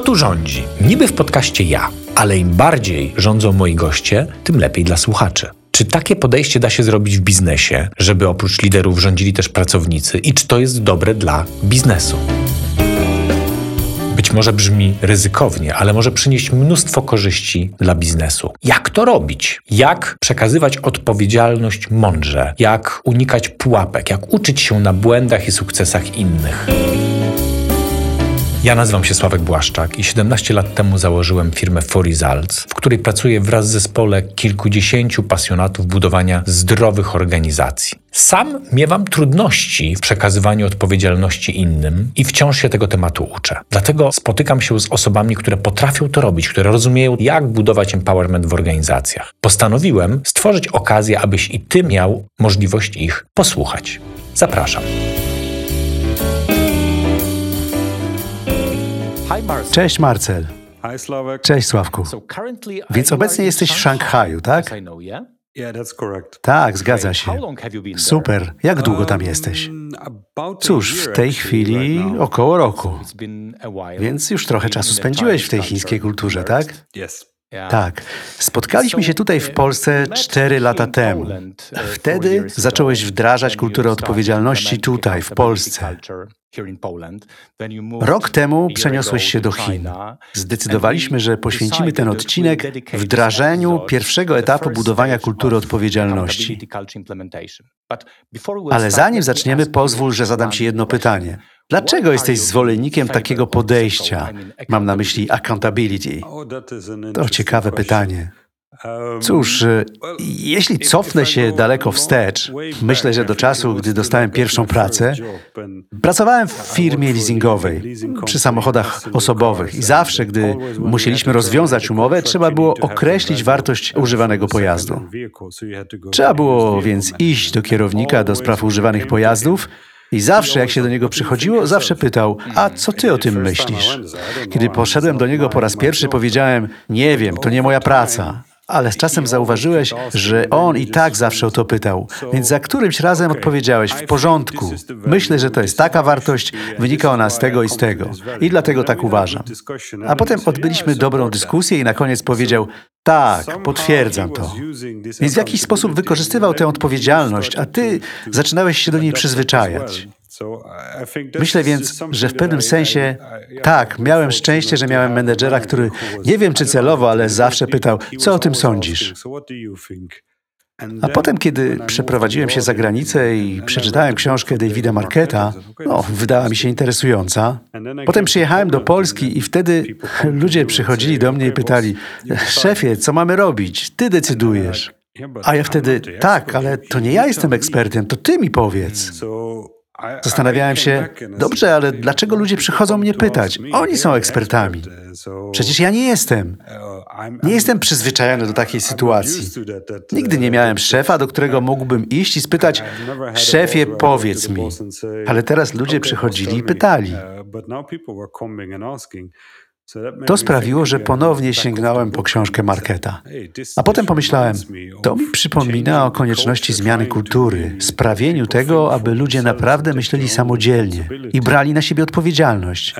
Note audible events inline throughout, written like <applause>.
Kto tu rządzi? Niby w podcaście ja, ale im bardziej rządzą moi goście, tym lepiej dla słuchaczy. Czy takie podejście da się zrobić w biznesie, żeby oprócz liderów rządzili też pracownicy i czy to jest dobre dla biznesu? Być może brzmi ryzykownie, ale może przynieść mnóstwo korzyści dla biznesu. Jak to robić? Jak przekazywać odpowiedzialność mądrze? Jak unikać pułapek? Jak uczyć się na błędach i sukcesach innych? Ja nazywam się Sławek Błaszczak i 17 lat temu założyłem firmę For Results, w której pracuję wraz z zespole kilkudziesięciu pasjonatów budowania zdrowych organizacji. Sam miewam trudności w przekazywaniu odpowiedzialności innym i wciąż się tego tematu uczę. Dlatego spotykam się z osobami, które potrafią to robić, które rozumieją, jak budować empowerment w organizacjach. Postanowiłem stworzyć okazję, abyś i ty miał możliwość ich posłuchać. Zapraszam. Cześć Marcel. Cześć Sławku. Więc obecnie jesteś w Szanghaju, tak? Tak, zgadza się. Super. Jak długo tam jesteś? Cóż, w tej chwili około roku. Więc już trochę czasu spędziłeś w tej chińskiej kulturze, tak? Tak. Spotkaliśmy się tutaj w Polsce cztery lata temu. Wtedy zacząłeś wdrażać kulturę odpowiedzialności tutaj, w Polsce. Rok temu przeniosłeś się do Chin. Zdecydowaliśmy, że poświęcimy ten odcinek wdrażaniu pierwszego etapu budowania kultury odpowiedzialności. Ale zanim zaczniemy, pozwól, że zadam Ci jedno pytanie. Dlaczego jesteś zwolennikiem takiego podejścia? Mam na myśli accountability. To ciekawe pytanie. Cóż, e, jeśli cofnę się daleko wstecz, myślę, że do czasu, gdy dostałem pierwszą pracę, pracowałem w firmie leasingowej przy samochodach osobowych i zawsze, gdy musieliśmy rozwiązać umowę, trzeba było określić wartość używanego pojazdu. Trzeba było więc iść do kierownika do spraw używanych pojazdów i zawsze, jak się do niego przychodziło, zawsze pytał: A co ty o tym myślisz? Kiedy poszedłem do niego po raz pierwszy, powiedziałem: Nie wiem, to nie moja praca ale z czasem zauważyłeś, że on i tak zawsze o to pytał. Więc za którymś razem odpowiedziałeś w porządku. Myślę, że to jest taka wartość, wynika ona z tego i z tego. I dlatego tak uważam. A potem odbyliśmy dobrą dyskusję i na koniec powiedział: tak, potwierdzam to. Więc w jakiś sposób wykorzystywał tę odpowiedzialność, a ty zaczynałeś się do niej przyzwyczajać. Myślę więc, że w pewnym sensie tak, miałem szczęście, że miałem menedżera, który nie wiem czy celowo, ale zawsze pytał, co o tym sądzisz? A potem, kiedy przeprowadziłem się za granicę i przeczytałem książkę Davida Marketa, no, wydała mi się interesująca. Potem przyjechałem do Polski i wtedy ludzie przychodzili do mnie i pytali: Szefie, co mamy robić? Ty decydujesz. A ja wtedy: Tak, ale to nie ja jestem ekspertem, to ty mi powiedz. Zastanawiałem się, dobrze, ale dlaczego ludzie przychodzą mnie pytać? Oni są ekspertami. Przecież ja nie jestem. Nie jestem przyzwyczajony do takiej sytuacji. Nigdy nie miałem szefa, do którego mógłbym iść i spytać: Szefie, powiedz mi. Ale teraz ludzie przychodzili i pytali. To sprawiło, że ponownie sięgnąłem po książkę Marketa. A potem pomyślałem, to mi przypomina o konieczności zmiany kultury, sprawieniu tego, aby ludzie naprawdę myśleli samodzielnie i brali na siebie odpowiedzialność.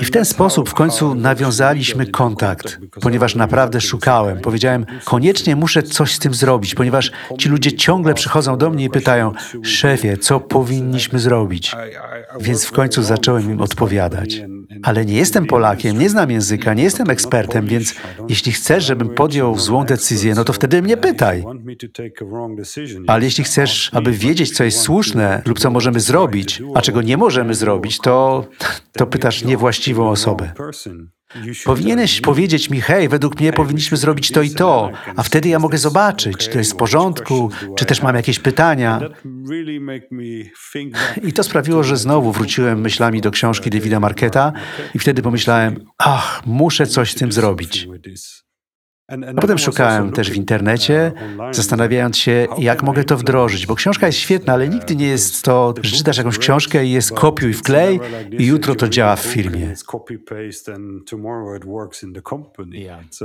I w ten sposób w końcu nawiązaliśmy kontakt, ponieważ naprawdę szukałem. Powiedziałem, koniecznie muszę coś z tym zrobić, ponieważ ci ludzie ciągle przychodzą do mnie i pytają, szefie, co powinniśmy zrobić? Więc w końcu zacząłem im odpowiadać. Ale nie jestem Polakiem, nie znam języka, nie jestem ekspertem, więc jeśli chcesz, żebym podjął złą decyzję, no to wtedy mnie pytaj. Ale jeśli chcesz, aby wiedzieć, co jest słuszne lub co możemy zrobić, a czego nie możemy zrobić, to, to pytasz niewłaściwą osobę. Powinieneś powiedzieć mi, hej, według mnie powinniśmy zrobić to i to, a wtedy ja mogę zobaczyć, czy to jest w porządku, czy też mam jakieś pytania. I to sprawiło, że znowu wróciłem myślami do książki Davida Marketa i wtedy pomyślałem, ach, muszę coś z tym zrobić. A potem szukałem też w internecie, zastanawiając się, jak mogę to wdrożyć, bo książka jest świetna, ale nigdy nie jest to, że czytasz jakąś książkę i jest kopiuj wklej i jutro to działa w firmie.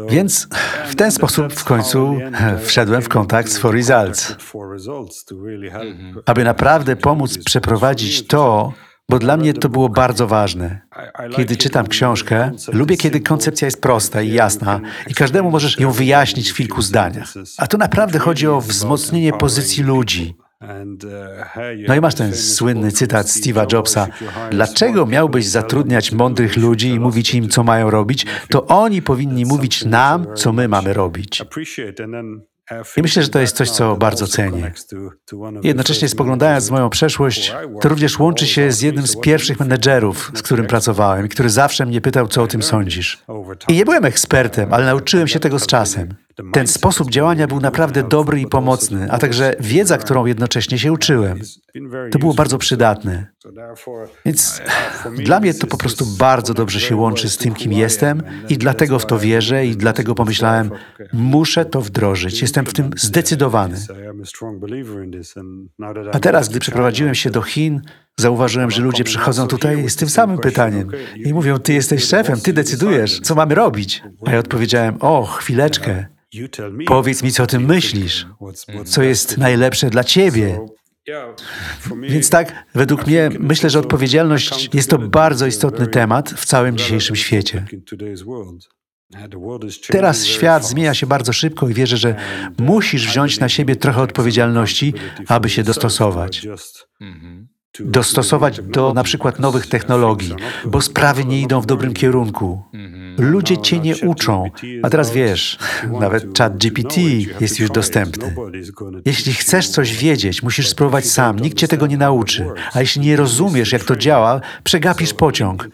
Więc w ten sposób w końcu wszedłem w kontakt z For Results. Aby naprawdę pomóc przeprowadzić to, bo dla mnie to było bardzo ważne. Kiedy czytam książkę, lubię, kiedy koncepcja jest prosta i jasna i każdemu możesz ją wyjaśnić w kilku zdaniach. A tu naprawdę chodzi o wzmocnienie pozycji ludzi. No i masz ten słynny cytat Steve'a Jobsa. Dlaczego miałbyś zatrudniać mądrych ludzi i mówić im, co mają robić? To oni powinni mówić nam, co my mamy robić. I myślę, że to jest coś, co bardzo cenię. Jednocześnie spoglądając w moją przeszłość, to również łączy się z jednym z pierwszych menedżerów, z którym pracowałem który zawsze mnie pytał, co o tym sądzisz. I nie byłem ekspertem, ale nauczyłem się tego z czasem. Ten sposób działania był naprawdę dobry i pomocny, a także wiedza, którą jednocześnie się uczyłem. To było bardzo przydatne. Więc dla mnie to po prostu bardzo dobrze się łączy z tym, kim jestem i dlatego w to wierzę i dlatego pomyślałem, muszę to wdrożyć. Jestem w tym zdecydowany. A teraz, gdy przeprowadziłem się do Chin, zauważyłem, że ludzie przychodzą tutaj z tym samym pytaniem i mówią, ty jesteś szefem, ty decydujesz, co mamy robić. A ja odpowiedziałem, o, chwileczkę. Powiedz mi, co o tym myślisz, co jest najlepsze dla ciebie. Więc tak, według mnie, myślę, że odpowiedzialność jest to bardzo istotny temat w całym dzisiejszym świecie. Teraz świat zmienia się bardzo szybko i wierzę, że musisz wziąć na siebie trochę odpowiedzialności, aby się dostosować dostosować do na przykład nowych technologii, bo sprawy nie idą w dobrym kierunku. Ludzie cię nie uczą. A teraz wiesz, nawet chat GPT jest już dostępny. Jeśli chcesz coś wiedzieć, musisz spróbować sam. Nikt cię tego nie nauczy. A jeśli nie rozumiesz, jak to działa, przegapisz pociąg.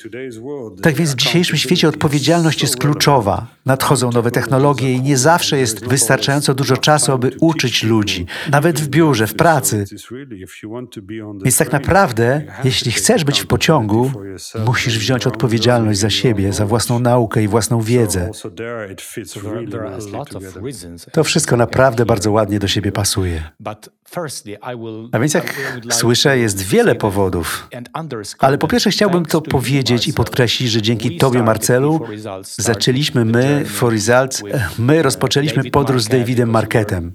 Tak więc w dzisiejszym świecie odpowiedzialność jest kluczowa. Nadchodzą nowe technologie i nie zawsze jest wystarczająco dużo czasu, aby uczyć ludzi, nawet w biurze, w pracy. Więc tak naprawdę, jeśli chcesz być w pociągu, musisz wziąć odpowiedzialność za siebie, za własną naukę i własną wiedzę. To wszystko naprawdę bardzo ładnie do siebie pasuje. A więc jak słyszę, jest wiele powodów. Ale po pierwsze chciałbym to powiedzieć i podkreślić, że dzięki Tobie, Marcelu, zaczęliśmy my, For Results, my rozpoczęliśmy podróż z Davidem Marketem,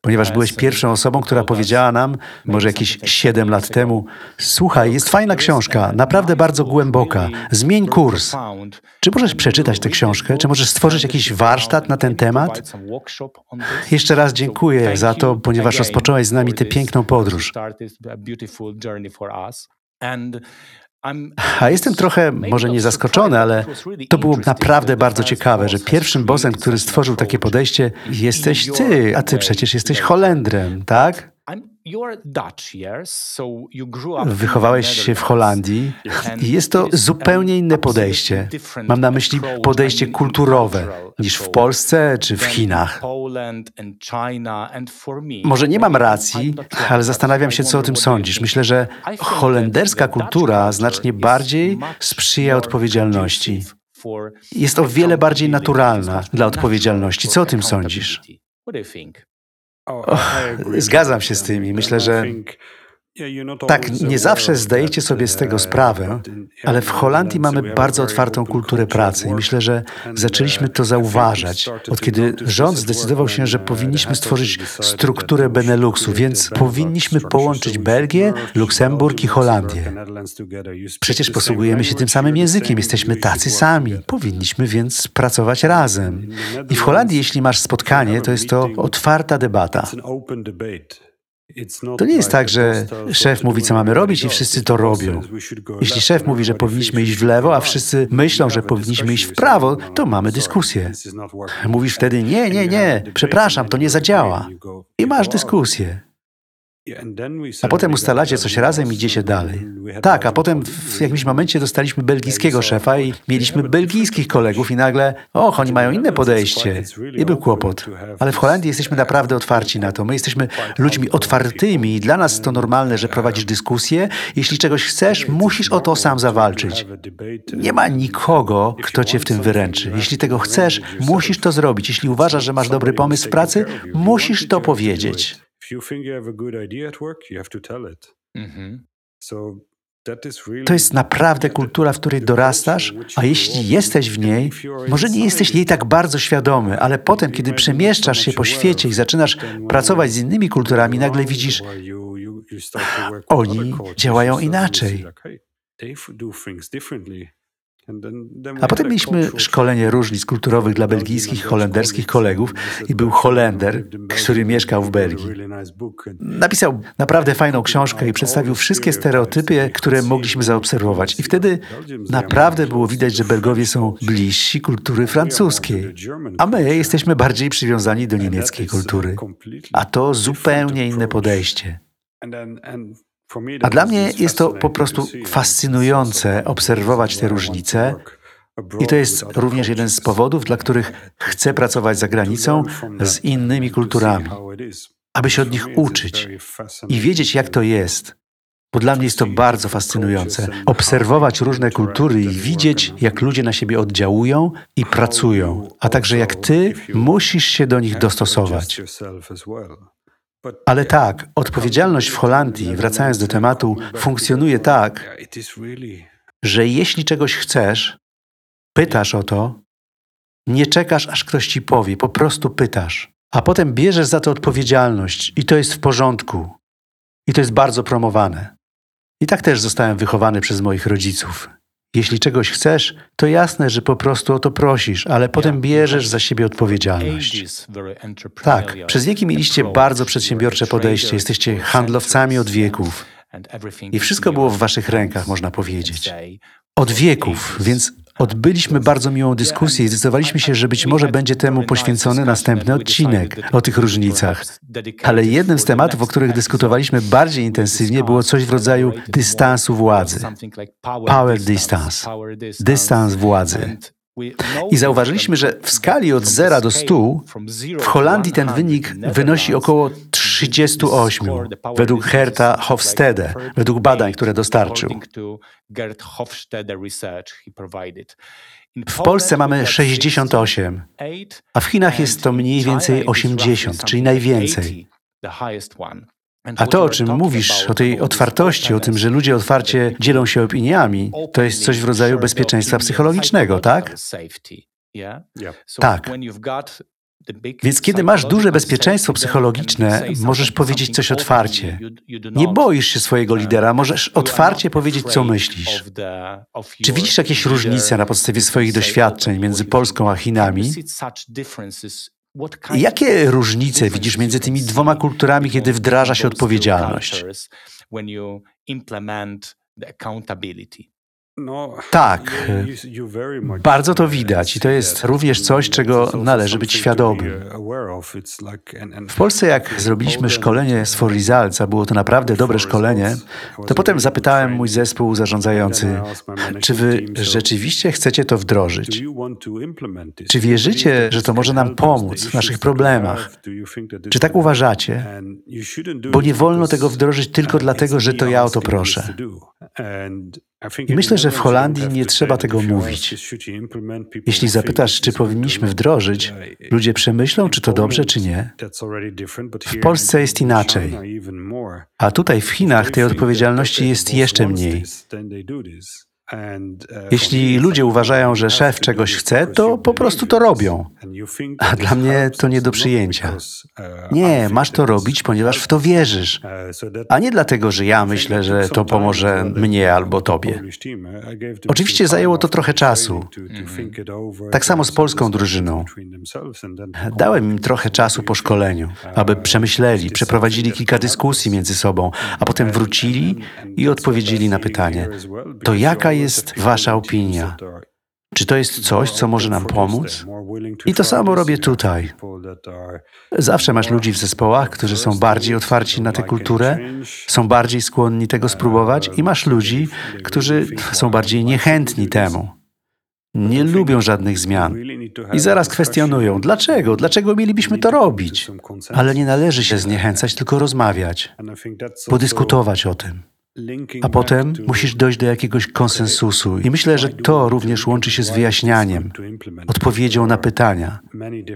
ponieważ byłeś pierwszą osobą, która powiedziała nam, może jakieś 7 lat temu, słuchaj, jest fajna książka, naprawdę bardzo głęboka, zmień kurs. Czy możesz przeczytać tę książkę? Czy możesz stworzyć jakiś warsztat na ten temat? Jeszcze raz dziękuję za to, ponieważ rozpocząłeś z nami tę piękną podróż. A jestem trochę, może nie zaskoczony, ale to było naprawdę bardzo ciekawe, że pierwszym bossem, który stworzył takie podejście, jesteś ty, a ty przecież jesteś Holendrem, tak? Wychowałeś się w Holandii i jest to zupełnie inne podejście. Mam na myśli podejście kulturowe niż w Polsce czy w Chinach. Może nie mam racji, ale zastanawiam się, co o tym sądzisz. Myślę, że holenderska kultura znacznie bardziej sprzyja odpowiedzialności. Jest o wiele bardziej naturalna dla odpowiedzialności. Co o tym sądzisz? Oh, zgadzam się z tym i myślę, że tak, nie zawsze zdajecie sobie z tego sprawę, ale w Holandii mamy bardzo otwartą kulturę pracy i myślę, że zaczęliśmy to zauważać, od kiedy rząd zdecydował się, że powinniśmy stworzyć strukturę Beneluxu, więc powinniśmy połączyć Belgię, Luksemburg i Holandię. Przecież posługujemy się tym samym językiem, jesteśmy tacy sami. Powinniśmy więc pracować razem. I w Holandii, jeśli masz spotkanie, to jest to otwarta debata. To nie jest tak, że szef mówi, co mamy robić i wszyscy to robią. Jeśli szef mówi, że powinniśmy iść w lewo, a wszyscy myślą, że powinniśmy iść w prawo, to mamy dyskusję. Mówisz wtedy, nie, nie, nie, przepraszam, to nie zadziała. I masz dyskusję. A potem ustalacie coś razem i idziecie dalej. Tak, a potem w jakimś momencie dostaliśmy belgijskiego szefa i mieliśmy belgijskich kolegów i nagle, och, oni mają inne podejście. I był kłopot. Ale w Holandii jesteśmy naprawdę otwarci na to. My jesteśmy ludźmi otwartymi i dla nas to normalne, że prowadzisz dyskusję. Jeśli czegoś chcesz, musisz o to sam zawalczyć. Nie ma nikogo, kto cię w tym wyręczy. Jeśli tego chcesz, musisz to zrobić. Jeśli uważasz, że masz dobry pomysł w pracy, musisz to powiedzieć. To jest naprawdę kultura, w której dorastasz, a jeśli jesteś w niej, może nie jesteś jej tak bardzo świadomy, ale potem, kiedy przemieszczasz się po świecie i zaczynasz pracować z innymi kulturami, nagle widzisz, oni działają inaczej. A potem mieliśmy szkolenie różnic kulturowych dla belgijskich holenderskich kolegów i był Holender, który mieszkał w Belgii. Napisał naprawdę fajną książkę i przedstawił wszystkie stereotypy, które mogliśmy zaobserwować. I wtedy naprawdę było widać, że Belgowie są bliżsi kultury francuskiej, a my jesteśmy bardziej przywiązani do niemieckiej kultury. A to zupełnie inne podejście. A dla mnie jest to po prostu fascynujące obserwować te różnice. I to jest również jeden z powodów, dla których chcę pracować za granicą z innymi kulturami, aby się od nich uczyć i wiedzieć, jak to jest. Bo dla mnie jest to bardzo fascynujące obserwować różne kultury i widzieć, jak ludzie na siebie oddziałują i pracują, a także jak ty musisz się do nich dostosować. Ale tak, odpowiedzialność w Holandii, wracając do tematu, funkcjonuje tak, że jeśli czegoś chcesz, pytasz o to, nie czekasz, aż ktoś ci powie, po prostu pytasz, a potem bierzesz za to odpowiedzialność i to jest w porządku. I to jest bardzo promowane. I tak też zostałem wychowany przez moich rodziców. Jeśli czegoś chcesz, to jasne, że po prostu o to prosisz, ale potem bierzesz za siebie odpowiedzialność. Tak, przez wieki mieliście bardzo przedsiębiorcze podejście, jesteście handlowcami od wieków. I wszystko było w waszych rękach, można powiedzieć. Od wieków, więc Odbyliśmy bardzo miłą dyskusję i zdecydowaliśmy się, że być może będzie temu poświęcony następny odcinek o tych różnicach. Ale jednym z tematów, o których dyskutowaliśmy bardziej intensywnie, było coś w rodzaju dystansu władzy. Power distance. Dystans władzy. I zauważyliśmy, że w skali od 0 do 100 w Holandii ten wynik wynosi około 38, według Herta Hofstede, według badań, które dostarczył. W Polsce mamy 68, a w Chinach jest to mniej więcej 80, czyli najwięcej. A to, o czym mówisz, o tej otwartości, o tym, że ludzie otwarcie dzielą się opiniami, to jest coś w rodzaju bezpieczeństwa psychologicznego, tak? Tak. Więc kiedy masz duże bezpieczeństwo psychologiczne, możesz powiedzieć coś otwarcie. Nie boisz się swojego lidera, możesz otwarcie powiedzieć, co myślisz. Czy widzisz jakieś różnice na podstawie swoich doświadczeń między Polską a Chinami? Jakie różnice widzisz między tymi dwoma kulturami, kiedy wdraża się odpowiedzialność? No, tak, bardzo to widać i to jest również coś, czego należy być świadomym. W Polsce, jak zrobiliśmy szkolenie z For Results, a było to naprawdę dobre szkolenie, to potem zapytałem mój zespół zarządzający, czy wy rzeczywiście chcecie to wdrożyć? Czy wierzycie, że to może nam pomóc w naszych problemach? Czy tak uważacie? Bo nie wolno tego wdrożyć tylko dlatego, że to ja o to proszę. Myślę, że w Holandii nie trzeba tego mówić. Jeśli zapytasz, czy powinniśmy wdrożyć, ludzie przemyślą, czy to dobrze, czy nie. W Polsce jest inaczej. A tutaj w Chinach tej odpowiedzialności jest jeszcze mniej. Jeśli ludzie uważają, że szef czegoś chce, to po prostu to robią. A dla mnie to nie do przyjęcia. Nie, masz to robić, ponieważ w to wierzysz, a nie dlatego, że ja myślę, że to pomoże mnie albo tobie. Oczywiście zajęło to trochę czasu. Tak samo z polską drużyną. Dałem im trochę czasu po szkoleniu, aby przemyśleli, przeprowadzili kilka dyskusji między sobą, a potem wrócili i odpowiedzieli na pytanie: To jaka jest Wasza opinia? Czy to jest coś, co może nam pomóc? I to samo robię tutaj. Zawsze masz ludzi w zespołach, którzy są bardziej otwarci na tę kulturę, są bardziej skłonni tego spróbować, i masz ludzi, którzy są bardziej niechętni temu. Nie lubią żadnych zmian. I zaraz kwestionują, dlaczego, dlaczego mielibyśmy to robić. Ale nie należy się zniechęcać, tylko rozmawiać, podyskutować o tym a potem musisz dojść do jakiegoś konsensusu. I myślę, że to również łączy się z wyjaśnianiem, odpowiedzią na pytania.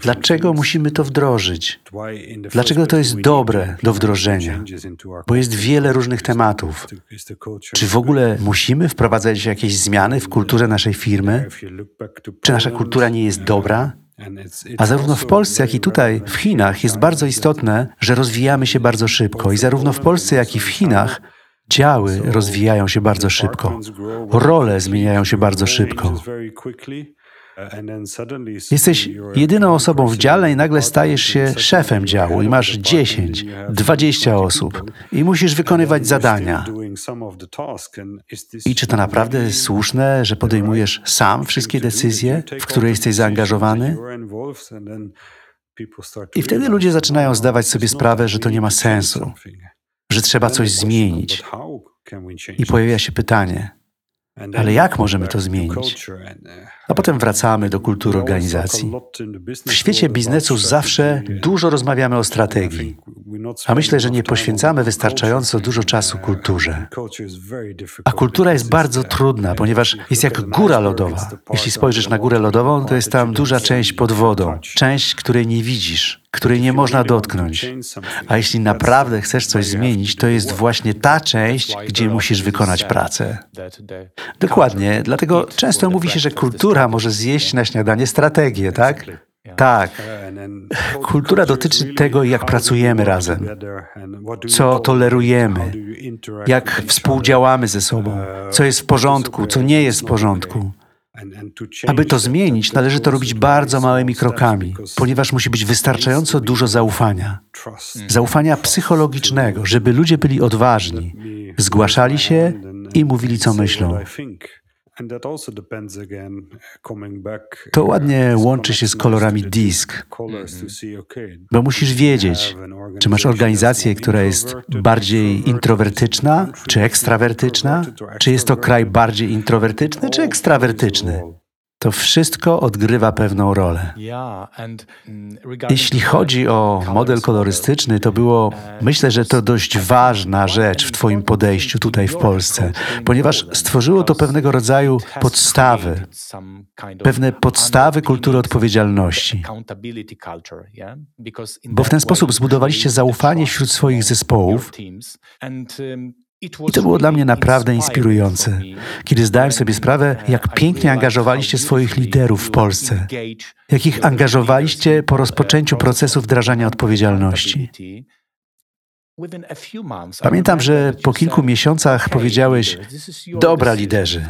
Dlaczego musimy to wdrożyć? Dlaczego to jest dobre do wdrożenia? Bo jest wiele różnych tematów. Czy w ogóle musimy wprowadzać jakieś zmiany w kulturze naszej firmy? Czy nasza kultura nie jest dobra? A zarówno w Polsce, jak i tutaj, w Chinach, jest bardzo istotne, że rozwijamy się bardzo szybko. I zarówno w Polsce, jak i w Chinach Działy rozwijają się bardzo szybko. Role zmieniają się bardzo szybko. Jesteś jedyną osobą w dziale i nagle stajesz się szefem działu i masz 10, 20 osób i musisz wykonywać zadania. I czy to naprawdę jest słuszne, że podejmujesz sam wszystkie decyzje, w które jesteś zaangażowany? I wtedy ludzie zaczynają zdawać sobie sprawę, że to nie ma sensu, że trzeba coś zmienić. I pojawia się pytanie, ale jak możemy to zmienić? A potem wracamy do kultury organizacji. W świecie biznesu zawsze dużo rozmawiamy o strategii, a myślę, że nie poświęcamy wystarczająco dużo czasu kulturze. A kultura jest bardzo trudna, ponieważ jest jak góra lodowa. Jeśli spojrzysz na górę lodową, to jest tam duża część pod wodą, część, której nie widzisz, której nie można dotknąć. A jeśli naprawdę chcesz coś zmienić, to jest właśnie ta część, gdzie musisz wykonać pracę. Dokładnie, dlatego często mówi się, że kultura może zjeść na śniadanie strategię, tak? Tak. Kultura dotyczy tego, jak pracujemy razem, co tolerujemy, jak współdziałamy ze sobą, co jest w porządku, co nie jest w porządku. Aby to zmienić, należy to robić bardzo małymi krokami, ponieważ musi być wystarczająco dużo zaufania. Zaufania psychologicznego, żeby ludzie byli odważni, zgłaszali się i mówili, co myślą. To ładnie łączy się z kolorami disk, bo musisz wiedzieć, czy masz organizację, która jest bardziej introwertyczna, czy ekstrawertyczna, czy jest to kraj bardziej introwertyczny, czy ekstrawertyczny. To wszystko odgrywa pewną rolę. mm, Jeśli chodzi o model kolorystyczny, to było, myślę, że to dość ważna rzecz w Twoim podejściu tutaj w Polsce, ponieważ stworzyło to pewnego rodzaju podstawy, pewne podstawy kultury odpowiedzialności. Bo w ten sposób zbudowaliście zaufanie wśród swoich zespołów i to było dla mnie naprawdę inspirujące, kiedy zdałem sobie sprawę, jak pięknie angażowaliście swoich liderów w Polsce, jak ich angażowaliście po rozpoczęciu procesu wdrażania odpowiedzialności. Pamiętam, że po kilku miesiącach powiedziałeś: Dobra, liderzy,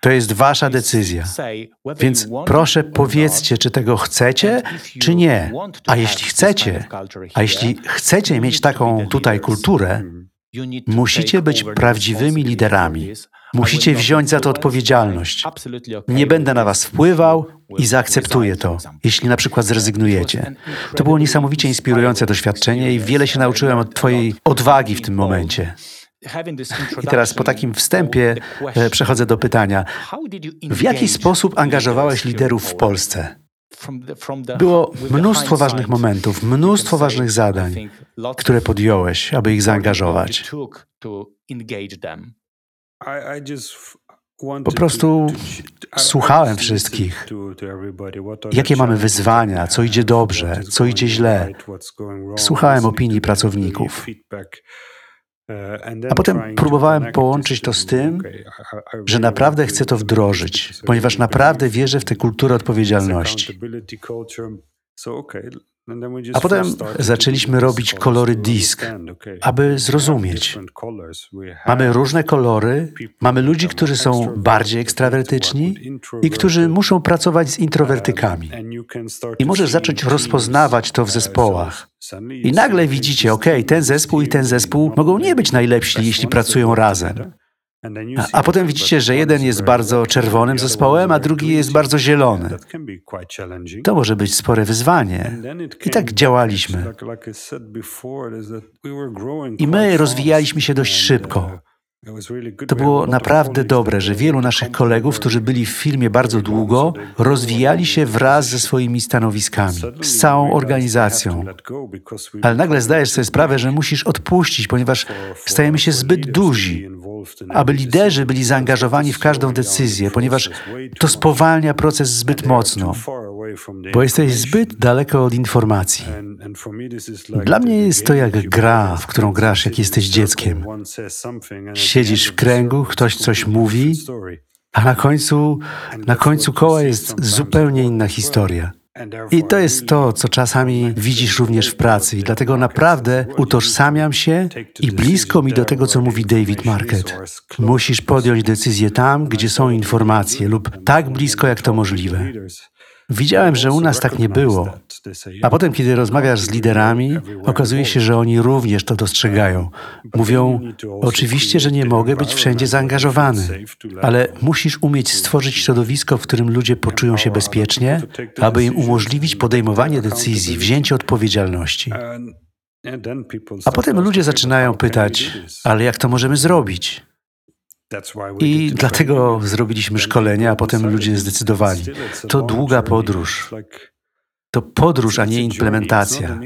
to jest wasza decyzja. Więc proszę powiedzcie, czy tego chcecie, czy nie. A jeśli chcecie, a jeśli chcecie mieć taką tutaj kulturę, Musicie być prawdziwymi liderami. Musicie wziąć za to odpowiedzialność. Nie będę na was wpływał i zaakceptuję to, jeśli na przykład zrezygnujecie. To było niesamowicie inspirujące doświadczenie i wiele się nauczyłem od Twojej odwagi w tym momencie. I teraz po takim wstępie e, przechodzę do pytania. W jaki sposób angażowałeś liderów w Polsce? Było mnóstwo ważnych momentów, mnóstwo ważnych zadań, które podjąłeś, aby ich zaangażować. Po prostu słuchałem wszystkich. Jakie mamy wyzwania, co idzie dobrze, co idzie źle. Słuchałem opinii pracowników. A potem próbowałem połączyć to z tym, że naprawdę chcę to wdrożyć, ponieważ naprawdę wierzę w tę kulturę odpowiedzialności. A potem zaczęliśmy robić kolory disk, aby zrozumieć. Mamy różne kolory, mamy ludzi, którzy są bardziej ekstrawertyczni i którzy muszą pracować z introwertykami. I możesz zacząć rozpoznawać to w zespołach. I nagle widzicie, ok, ten zespół i ten zespół mogą nie być najlepsi, jeśli pracują razem. A, potem widzicie, że jeden jest bardzo czerwonym zespołem, a drugi jest bardzo zielony. To może być spore wyzwanie. I tak działaliśmy. I my rozwijaliśmy się dość szybko. To było naprawdę dobre, że wielu naszych kolegów, którzy byli w filmie bardzo długo, rozwijali się wraz ze swoimi stanowiskami, z całą organizacją. Ale nagle zdajesz sobie sprawę, że musisz odpuścić, ponieważ stajemy się zbyt duzi, aby liderzy byli zaangażowani w każdą decyzję, ponieważ to spowalnia proces zbyt mocno, bo jesteś zbyt daleko od informacji. Dla mnie jest to jak gra, w którą grasz, jak jesteś dzieckiem. Siedzisz w kręgu, ktoś coś mówi, a na końcu, na końcu koła jest zupełnie inna historia. I to jest to, co czasami widzisz również w pracy. I dlatego naprawdę utożsamiam się i blisko mi do tego, co mówi David Market. Musisz podjąć decyzję tam, gdzie są informacje, lub tak blisko, jak to możliwe. Widziałem, że u nas tak nie było. A potem, kiedy rozmawiasz z liderami, okazuje się, że oni również to dostrzegają. Mówią, oczywiście, że nie mogę być wszędzie zaangażowany, ale musisz umieć stworzyć środowisko, w którym ludzie poczują się bezpiecznie, aby im umożliwić podejmowanie decyzji, wzięcie odpowiedzialności. A potem ludzie zaczynają pytać, ale jak to możemy zrobić? I dlatego zrobiliśmy szkolenia, a potem ludzie zdecydowali. To długa podróż. To podróż, a nie implementacja.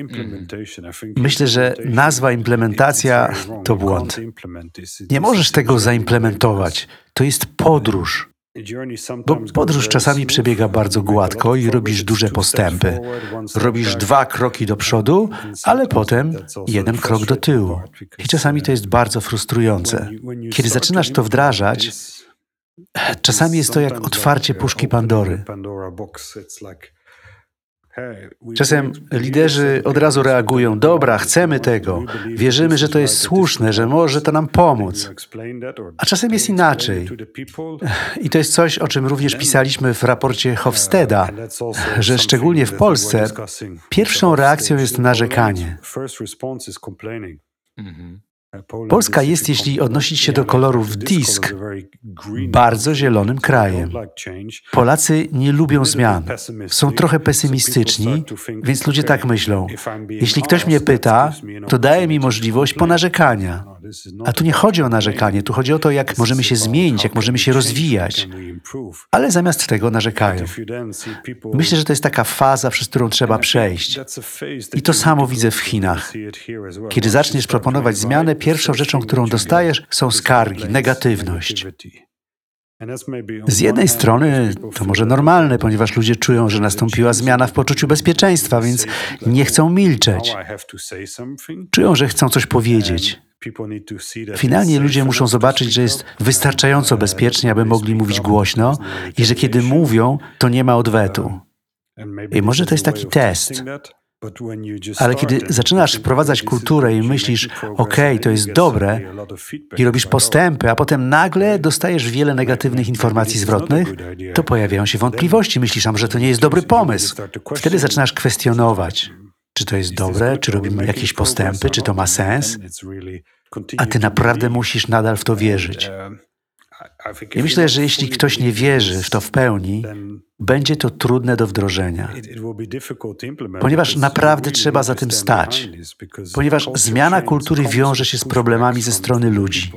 Myślę, że nazwa implementacja to błąd. Nie możesz tego zaimplementować. To jest podróż. Bo podróż czasami przebiega bardzo gładko i robisz duże postępy. Robisz dwa kroki do przodu, ale potem jeden krok do tyłu. I czasami to jest bardzo frustrujące. Kiedy zaczynasz to wdrażać, czasami jest to jak otwarcie puszki Pandory. Czasem liderzy od razu reagują: Dobra, chcemy tego, wierzymy, że to jest słuszne, że może to nam pomóc. A czasem jest inaczej. I to jest coś, o czym również pisaliśmy w raporcie Hofsteda, że szczególnie w Polsce pierwszą reakcją jest narzekanie. Polska jest, jeśli odnosić się do kolorów disk, bardzo zielonym krajem. Polacy nie lubią zmian. Są trochę pesymistyczni, więc ludzie tak myślą. Jeśli ktoś mnie pyta, to daje mi możliwość ponarzekania. A tu nie chodzi o narzekanie, tu chodzi o to, jak możemy się zmienić, jak możemy się rozwijać. Ale zamiast tego narzekają. Myślę, że to jest taka faza, przez którą trzeba przejść. I to samo widzę w Chinach. Kiedy zaczniesz proponować zmianę, pierwszą rzeczą, którą dostajesz, są skargi, negatywność. Z jednej strony to może normalne, ponieważ ludzie czują, że nastąpiła zmiana w poczuciu bezpieczeństwa, więc nie chcą milczeć. Czują, że chcą coś powiedzieć. Finalnie ludzie muszą zobaczyć, że jest wystarczająco bezpiecznie, aby mogli mówić głośno i że kiedy mówią, to nie ma odwetu. I może to jest taki test. Ale kiedy zaczynasz wprowadzać kulturę i myślisz, OK, to jest dobre, i robisz postępy, a potem nagle dostajesz wiele negatywnych informacji zwrotnych, to pojawiają się wątpliwości. Myślisz, może to nie jest dobry pomysł. Wtedy zaczynasz kwestionować, czy to jest dobre, czy robimy jakieś postępy, czy to ma sens. A ty naprawdę musisz nadal w to wierzyć. I myślę, że jeśli ktoś nie wierzy w to w pełni, będzie to trudne do wdrożenia, ponieważ naprawdę trzeba za tym stać, ponieważ zmiana kultury wiąże się z problemami ze strony ludzi.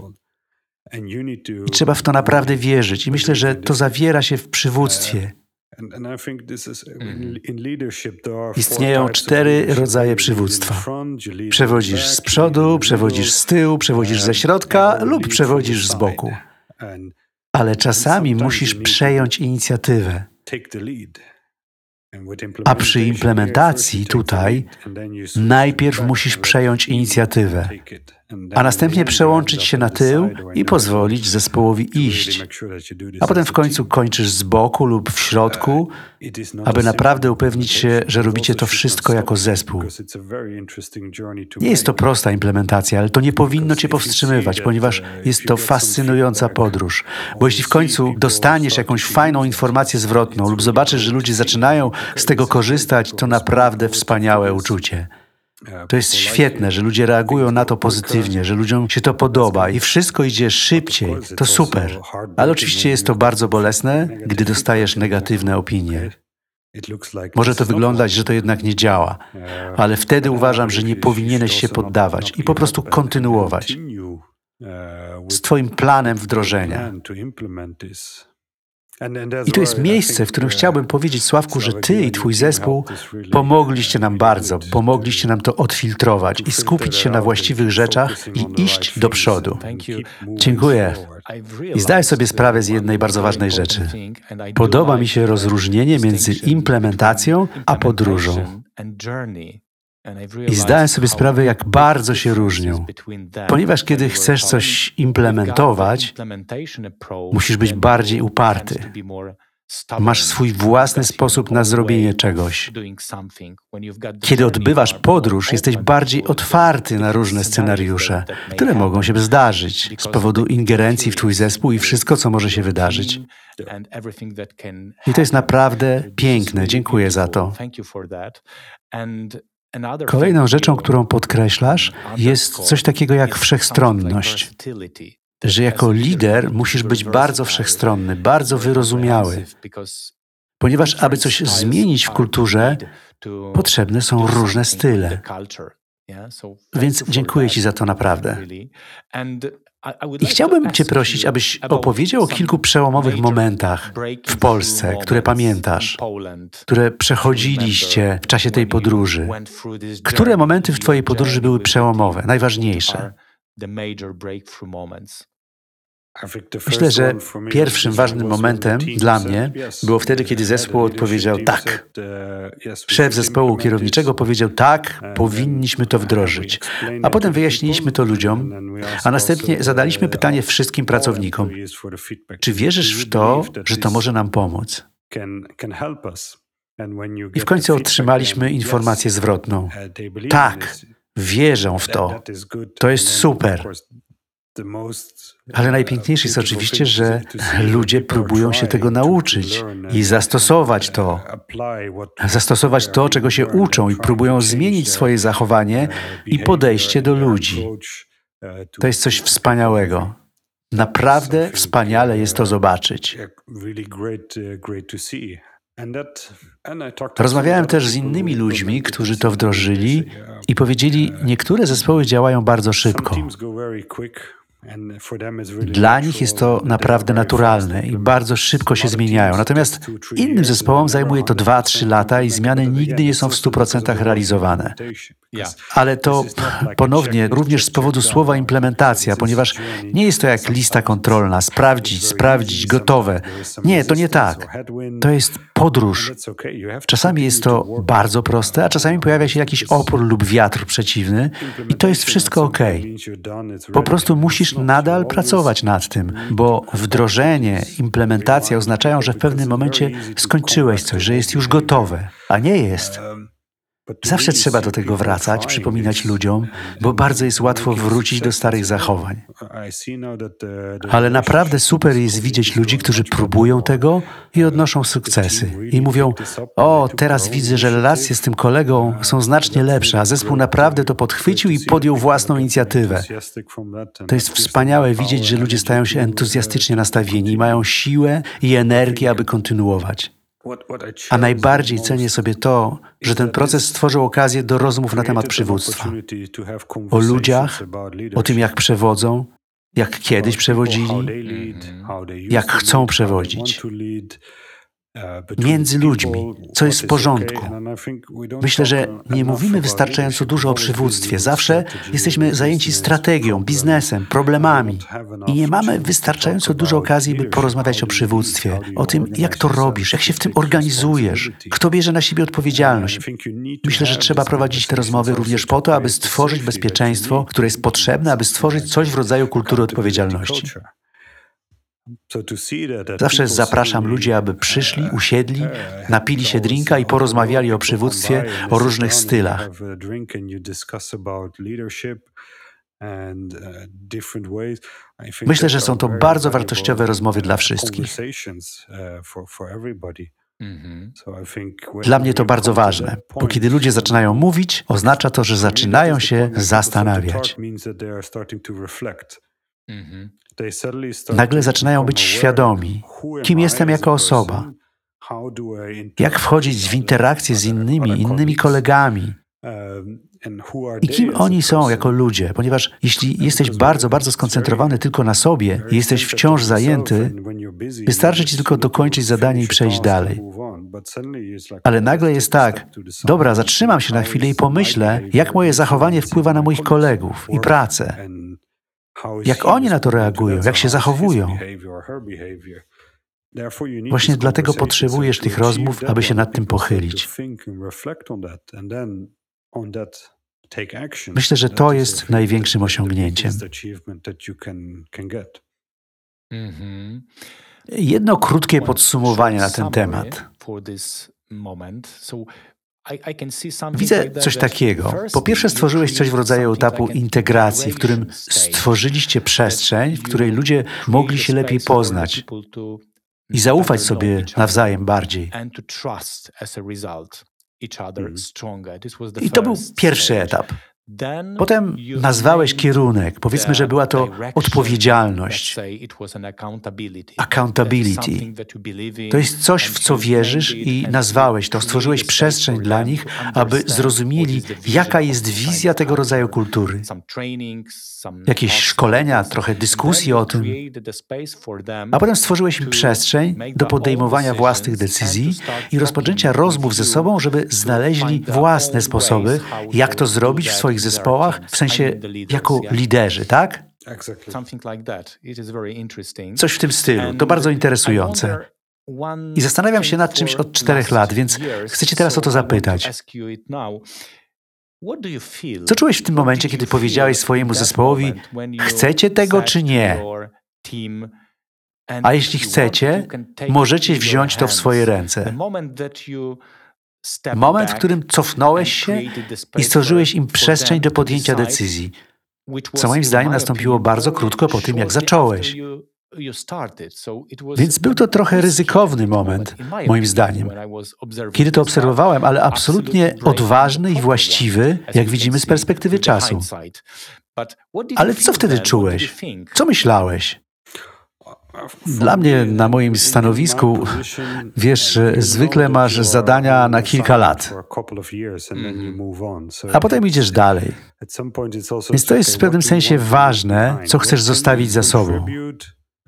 I trzeba w to naprawdę wierzyć. I myślę, że to zawiera się w przywództwie. Istnieją cztery rodzaje przywództwa. Przewodzisz z przodu, przewodzisz z tyłu, przewodzisz ze środka lub przewodzisz z boku. Ale czasami musisz przejąć inicjatywę. A przy implementacji tutaj najpierw musisz przejąć inicjatywę, a następnie przełączyć się na tył i pozwolić zespołowi iść. A potem w końcu kończysz z boku lub w środku, aby naprawdę upewnić się, że robicie to wszystko jako zespół. Nie jest to prosta implementacja, ale to nie powinno cię powstrzymywać, ponieważ jest to fascynująca podróż. Bo jeśli w końcu dostaniesz jakąś fajną informację zwrotną lub zobaczysz, że ludzie zaczynają z tego korzystać, to naprawdę wspaniałe uczucie. To jest świetne, że ludzie reagują na to pozytywnie, że ludziom się to podoba i wszystko idzie szybciej. To super. Ale oczywiście jest to bardzo bolesne, gdy dostajesz negatywne opinie. Może to wyglądać, że to jednak nie działa, ale wtedy uważam, że nie powinieneś się poddawać i po prostu kontynuować z Twoim planem wdrożenia. I to jest miejsce, w którym chciałbym powiedzieć, Sławku, że Ty i Twój zespół pomogliście nam bardzo, pomogliście nam to odfiltrować i skupić się na właściwych rzeczach i iść do przodu. Dziękuję. I zdaję sobie sprawę z jednej bardzo ważnej rzeczy. Podoba mi się rozróżnienie między implementacją a podróżą. I zdałem sobie sprawę, jak bardzo się różnią. Ponieważ kiedy chcesz coś implementować, musisz być bardziej uparty. Masz swój własny sposób na zrobienie czegoś. Kiedy odbywasz podróż, jesteś bardziej otwarty na różne scenariusze, które mogą się zdarzyć z powodu ingerencji w Twój zespół i wszystko, co może się wydarzyć. I to jest naprawdę piękne. Dziękuję za to. Kolejną rzeczą, którą podkreślasz, jest coś takiego jak wszechstronność. Że jako lider musisz być bardzo wszechstronny, bardzo wyrozumiały, ponieważ aby coś zmienić w kulturze, potrzebne są różne style. Więc dziękuję Ci za to naprawdę. I chciałbym Cię prosić, abyś opowiedział o kilku przełomowych momentach w Polsce, które pamiętasz, które przechodziliście w czasie tej podróży. Które momenty w Twojej podróży były przełomowe, najważniejsze? Myślę, że pierwszym ważnym momentem dla mnie było wtedy, kiedy zespół odpowiedział tak. Szef zespołu kierowniczego powiedział tak, powinniśmy to wdrożyć. A potem wyjaśniliśmy to ludziom, a następnie zadaliśmy pytanie wszystkim pracownikom: czy wierzysz w to, że to może nam pomóc? I w końcu otrzymaliśmy informację zwrotną. Tak, wierzą w to. To jest super. Ale najpiękniejsze jest oczywiście, że ludzie próbują się tego nauczyć i zastosować to. Zastosować to, czego się uczą i próbują zmienić swoje zachowanie i podejście do ludzi. To jest coś wspaniałego. Naprawdę wspaniale jest to zobaczyć. Rozmawiałem też z innymi ludźmi, którzy to wdrożyli i powiedzieli, niektóre zespoły działają bardzo szybko. Dla nich jest to naprawdę naturalne i bardzo szybko się zmieniają. Natomiast innym zespołom zajmuje to 2-3 lata i zmiany nigdy nie są w 100% realizowane. Ale to ponownie również z powodu słowa implementacja, ponieważ nie jest to jak lista kontrolna, sprawdzić, sprawdzić, gotowe. Nie, to nie tak. To jest podróż. Czasami jest to bardzo proste, a czasami pojawia się jakiś opór lub wiatr przeciwny i to jest wszystko ok. Po prostu musisz nadal pracować nad tym, bo wdrożenie, implementacja oznaczają, że w pewnym momencie skończyłeś coś, że jest już gotowe, a nie jest. Zawsze trzeba do tego wracać, przypominać ludziom, bo bardzo jest łatwo wrócić do starych zachowań. Ale naprawdę super jest widzieć ludzi, którzy próbują tego i odnoszą sukcesy. I mówią: O, teraz widzę, że relacje z tym kolegą są znacznie lepsze, a zespół naprawdę to podchwycił i podjął własną inicjatywę. To jest wspaniałe widzieć, że ludzie stają się entuzjastycznie nastawieni mają siłę i energię, aby kontynuować. A najbardziej cenię sobie to, że ten proces stworzył okazję do rozmów na temat przywództwa. O ludziach, o tym, jak przewodzą, jak kiedyś przewodzili, jak chcą przewodzić między ludźmi, co jest w porządku. Myślę, że nie mówimy wystarczająco dużo o przywództwie. Zawsze jesteśmy zajęci strategią, biznesem, problemami i nie mamy wystarczająco dużo okazji, by porozmawiać o przywództwie, o tym, jak to robisz, jak się w tym organizujesz, kto bierze na siebie odpowiedzialność. Myślę, że trzeba prowadzić te rozmowy również po to, aby stworzyć bezpieczeństwo, które jest potrzebne, aby stworzyć coś w rodzaju kultury odpowiedzialności. Zawsze zapraszam ludzi, aby przyszli, usiedli, napili się drinka i porozmawiali o przywództwie, o różnych stylach. Myślę, że są to bardzo wartościowe rozmowy dla wszystkich. Dla mnie to bardzo ważne, bo kiedy ludzie zaczynają mówić, oznacza to, że zaczynają się zastanawiać. Nagle zaczynają być świadomi, kim jestem jako osoba, jak wchodzić w interakcję z innymi, innymi kolegami. I kim oni są jako ludzie, ponieważ jeśli jesteś bardzo, bardzo skoncentrowany tylko na sobie i jesteś wciąż zajęty, wystarczy ci tylko dokończyć zadanie i przejść dalej. Ale nagle jest tak, dobra, zatrzymam się na chwilę i pomyślę, jak moje zachowanie wpływa na moich kolegów i pracę. Jak oni na to reagują, jak się zachowują. Właśnie dlatego potrzebujesz tych rozmów, aby się nad tym pochylić. Myślę, że to jest największym osiągnięciem. Mhm. Jedno krótkie podsumowanie na ten temat. Widzę coś takiego. Po pierwsze, stworzyłeś coś w rodzaju etapu integracji, w którym stworzyliście przestrzeń, w której ludzie mogli się lepiej poznać i zaufać sobie nawzajem bardziej. I to był pierwszy etap. Potem nazwałeś kierunek. Powiedzmy, że była to odpowiedzialność. Accountability. To jest coś, w co wierzysz i nazwałeś to. Stworzyłeś przestrzeń dla nich, aby zrozumieli, jaka jest wizja tego rodzaju kultury. Jakieś szkolenia, trochę dyskusji o tym. A potem stworzyłeś im przestrzeń do podejmowania własnych decyzji i rozpoczęcia rozmów ze sobą, żeby znaleźli własne sposoby, jak to zrobić w swoich zespołach, w sensie jako liderzy, tak? Coś w tym stylu. To bardzo interesujące. I zastanawiam się nad czymś od czterech lat, więc chcę Cię teraz o to zapytać. Co czułeś w tym momencie, kiedy powiedziałeś swojemu zespołowi, chcecie tego czy nie? A jeśli chcecie, możecie wziąć to w swoje ręce. Moment, w którym cofnąłeś się i stworzyłeś im przestrzeń do podjęcia decyzji, co moim zdaniem nastąpiło bardzo krótko po tym, jak zacząłeś. Więc był to trochę ryzykowny moment, moim zdaniem, kiedy to obserwowałem, ale absolutnie odważny i właściwy, jak widzimy z perspektywy czasu. Ale co wtedy czułeś? Co myślałeś? Dla mnie na moim stanowisku, wiesz, zwykle masz zadania na kilka lat, a potem idziesz dalej. Więc to jest w pewnym sensie ważne, co chcesz zostawić za sobą,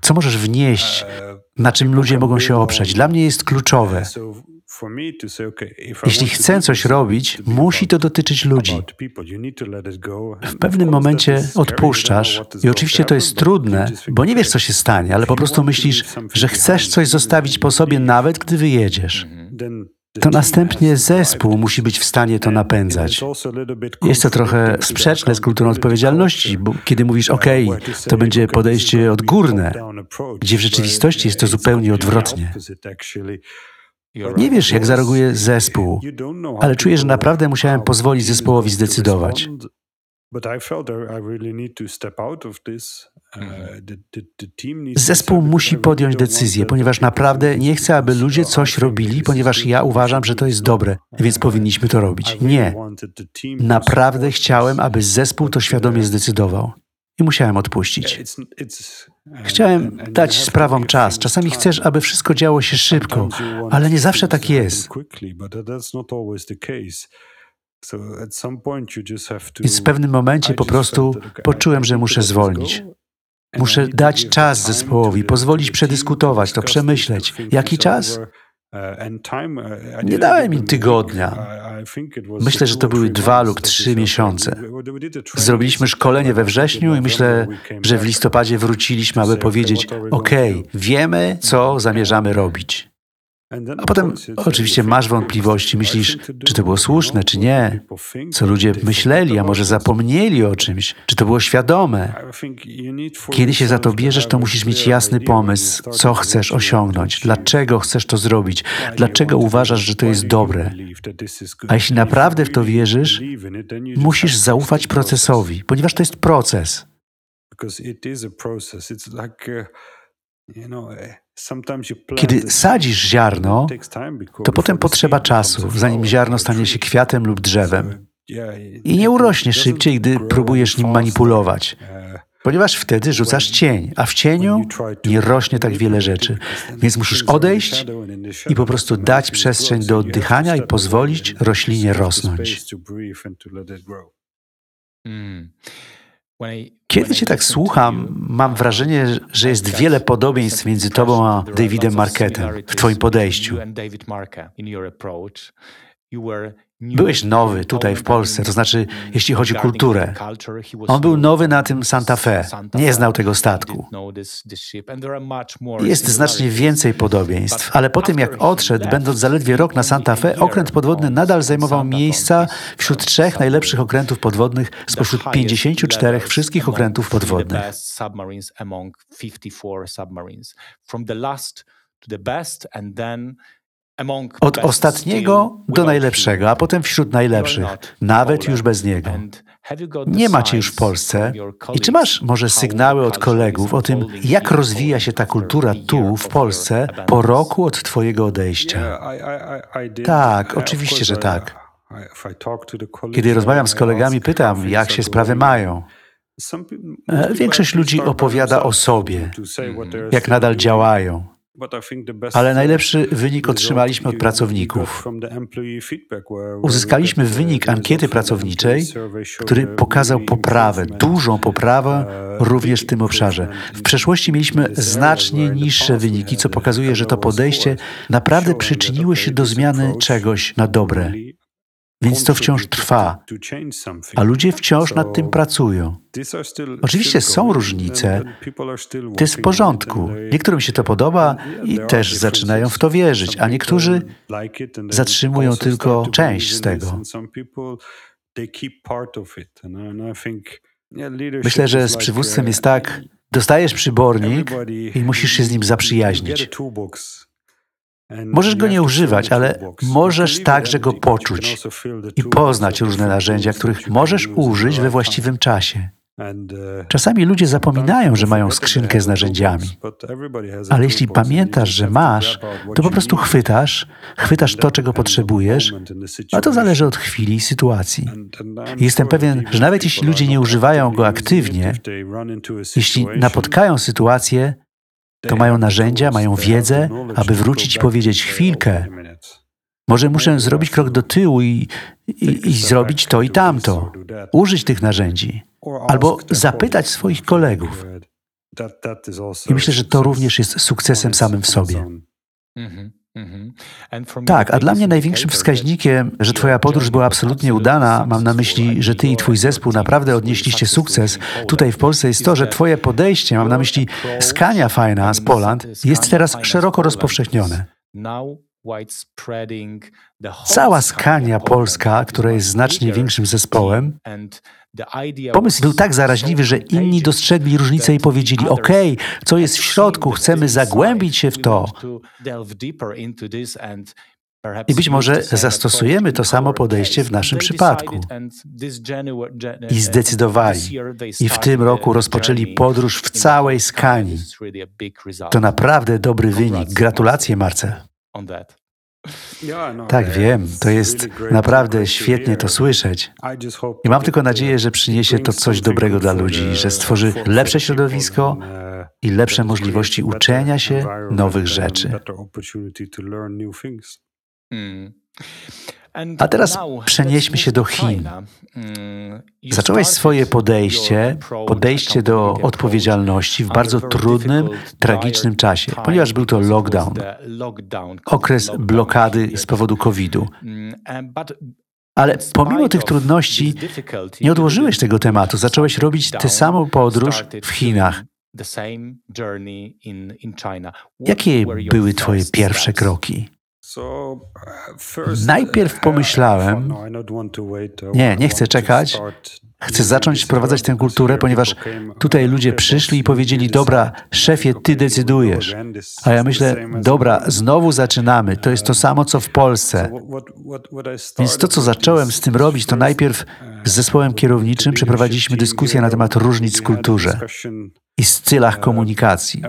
co możesz wnieść, na czym ludzie mogą się oprzeć. Dla mnie jest kluczowe. Jeśli chcę coś robić, musi to dotyczyć ludzi. W pewnym momencie odpuszczasz i oczywiście to jest trudne, bo nie wiesz, co się stanie, ale po prostu myślisz, że chcesz coś zostawić po sobie, nawet gdy wyjedziesz. To następnie zespół musi być w stanie to napędzać. Jest to trochę sprzeczne z kulturą odpowiedzialności, bo kiedy mówisz, OK, to będzie podejście odgórne, gdzie w rzeczywistości jest to zupełnie odwrotnie. Nie wiesz, jak zareaguje zespół, ale czuję, że naprawdę musiałem pozwolić zespołowi zdecydować. Zespół musi podjąć decyzję, ponieważ naprawdę nie chcę, aby ludzie coś robili, ponieważ ja uważam, że to jest dobre, więc powinniśmy to robić. Nie. Naprawdę chciałem, aby zespół to świadomie zdecydował i musiałem odpuścić. Chciałem dać sprawom czas. Czasami chcesz, aby wszystko działo się szybko, ale nie zawsze tak jest. Więc w pewnym momencie po prostu poczułem, że muszę zwolnić. Muszę dać czas zespołowi, pozwolić przedyskutować to, przemyśleć. Jaki czas? Nie dałem im tygodnia. Myślę, że to były dwa lub trzy miesiące. Zrobiliśmy szkolenie we wrześniu i myślę, że w listopadzie wróciliśmy, aby powiedzieć: OK, wiemy, co zamierzamy robić. A potem oczywiście masz wątpliwości, myślisz, czy to było słuszne, czy nie, co ludzie myśleli, a może zapomnieli o czymś, czy to było świadome. Kiedy się za to bierzesz, to musisz mieć jasny pomysł, co chcesz osiągnąć, dlaczego chcesz to zrobić, dlaczego uważasz, że to jest dobre. A jeśli naprawdę w to wierzysz, musisz zaufać procesowi, ponieważ to jest proces. Kiedy sadzisz ziarno, to potem potrzeba czasu, zanim ziarno stanie się kwiatem lub drzewem. I nie urośnie szybciej, gdy próbujesz nim manipulować, ponieważ wtedy rzucasz cień, a w cieniu nie rośnie tak wiele rzeczy. Więc musisz odejść i po prostu dać przestrzeń do oddychania i pozwolić roślinie rosnąć. Kiedy cię tak słucham, mam wrażenie, że jest wiele podobieństw między tobą a Davidem Marketem w twoim podejściu. Byłeś nowy tutaj w Polsce, to znaczy, jeśli chodzi o kulturę. On był nowy na tym Santa Fe, nie znał tego statku. Jest znacznie więcej podobieństw, ale po tym jak odszedł, będąc zaledwie rok na Santa Fe, okręt podwodny nadal zajmował miejsca wśród trzech najlepszych okrętów podwodnych spośród 54 wszystkich okrętów podwodnych. Od ostatniego do najlepszego, a potem wśród najlepszych, nawet już bez niego. Nie macie już w Polsce. I czy masz może sygnały od kolegów o tym, jak rozwija się ta kultura tu, w Polsce, po roku od Twojego odejścia? Tak, oczywiście, że tak. Kiedy rozmawiam z kolegami, pytam, jak się sprawy mają. E, większość ludzi opowiada o sobie, jak nadal działają. Ale najlepszy wynik otrzymaliśmy od pracowników. Uzyskaliśmy wynik ankiety pracowniczej, który pokazał poprawę, dużą poprawę również w tym obszarze. W przeszłości mieliśmy znacznie niższe wyniki, co pokazuje, że to podejście naprawdę przyczyniło się do zmiany czegoś na dobre. Więc to wciąż trwa, a ludzie wciąż nad tym pracują. Oczywiście są różnice, to jest w porządku. Niektórym się to podoba i też zaczynają w to wierzyć, a niektórzy zatrzymują tylko część z tego. Myślę, że z przywództwem jest tak, dostajesz przybornik i musisz się z nim zaprzyjaźnić. Możesz go nie używać, ale możesz także go poczuć i poznać różne narzędzia, których możesz użyć we właściwym czasie. Czasami ludzie zapominają, że mają skrzynkę z narzędziami. Ale jeśli pamiętasz, że masz, to po prostu chwytasz, chwytasz to, czego potrzebujesz, a to zależy od chwili i sytuacji. Jestem pewien, że nawet jeśli ludzie nie używają go aktywnie, jeśli napotkają sytuację, to mają narzędzia, mają wiedzę, aby wrócić i powiedzieć chwilkę. Może muszę zrobić krok do tyłu i, i, i zrobić to i tamto, użyć tych narzędzi, albo zapytać swoich kolegów. I myślę, że to również jest sukcesem samym w sobie. Tak, a dla mnie największym wskaźnikiem, że Twoja podróż była absolutnie udana, mam na myśli, że Ty i Twój zespół naprawdę odnieśliście sukces. tutaj w Polsce, jest to, że Twoje podejście, mam na myśli Scania Finance Poland, jest teraz szeroko rozpowszechnione. Cała Skania Polska, która jest znacznie większym zespołem, Pomysł był tak zaraźliwy, że inni dostrzegli różnicę i powiedzieli: OK, co jest w środku, chcemy zagłębić się w to. I być może zastosujemy to samo podejście w naszym przypadku. I zdecydowali. I w tym roku rozpoczęli podróż w całej Skanii. To naprawdę dobry wynik. Gratulacje, Marcel. Tak, wiem, to jest naprawdę świetnie to słyszeć. I mam tylko nadzieję, że przyniesie to coś dobrego dla ludzi, że stworzy lepsze środowisko i lepsze możliwości uczenia się nowych rzeczy. A teraz przenieśmy się do Chin. Mm, Zacząłeś swoje podejście, podejście do odpowiedzialności w bardzo trudnym, tragicznym czasie, ponieważ był to lockdown, okres blokady z powodu COVID-u. Mm, Ale pomimo tych trudności nie odłożyłeś tego tematu, zacząłeś robić tę samą podróż w Chinach. Jakie były Twoje pierwsze kroki? Najpierw pomyślałem, no, nie, nie chcę czekać, chcę zacząć wprowadzać tę kulturę, ponieważ tutaj ludzie przyszli i powiedzieli, dobra, szefie, ty decydujesz. A ja myślę, dobra, znowu zaczynamy, to jest to samo, co w Polsce. Więc to, co zacząłem z tym robić, to najpierw z zespołem kierowniczym przeprowadziliśmy dyskusję na temat różnic w kulturze i stylach komunikacji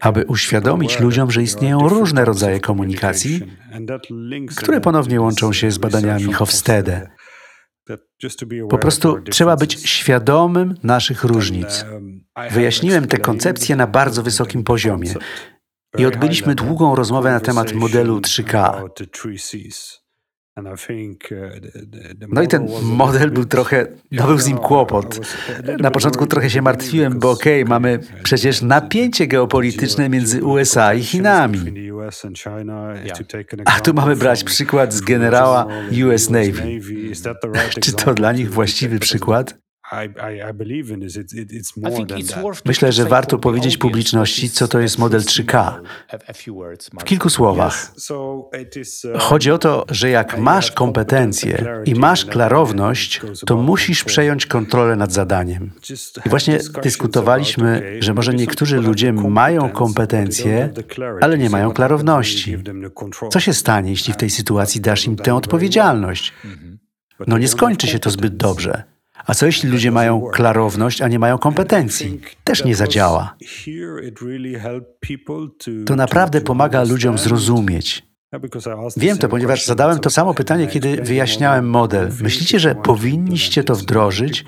aby uświadomić ludziom, że istnieją różne rodzaje komunikacji, które ponownie łączą się z badaniami Hofstede. Po prostu trzeba być świadomym naszych różnic. Um, Wyjaśniłem te koncepcje na bardzo wysokim poziomie i odbyliśmy długą rozmowę na temat modelu 3K. No i ten model był trochę, no był z nim kłopot. Na początku trochę się martwiłem, bo okej, okay, mamy przecież napięcie geopolityczne między USA i Chinami. A tu mamy brać przykład z generała US Navy. <laughs> Czy to dla nich właściwy przykład? Myślę, że warto powiedzieć publiczności, co to jest model 3K. W kilku słowach. Chodzi o to, że jak masz kompetencje i masz klarowność, to musisz przejąć kontrolę nad zadaniem. I właśnie dyskutowaliśmy, że może niektórzy ludzie mają kompetencje, ale nie mają klarowności. Co się stanie, jeśli w tej sytuacji dasz im tę odpowiedzialność? No nie skończy się to zbyt dobrze. A co jeśli ludzie mają klarowność, a nie mają kompetencji? Też nie zadziała. To naprawdę pomaga ludziom zrozumieć. Wiem to, ponieważ zadałem to samo pytanie, kiedy wyjaśniałem model. Myślicie, że powinniście to wdrożyć?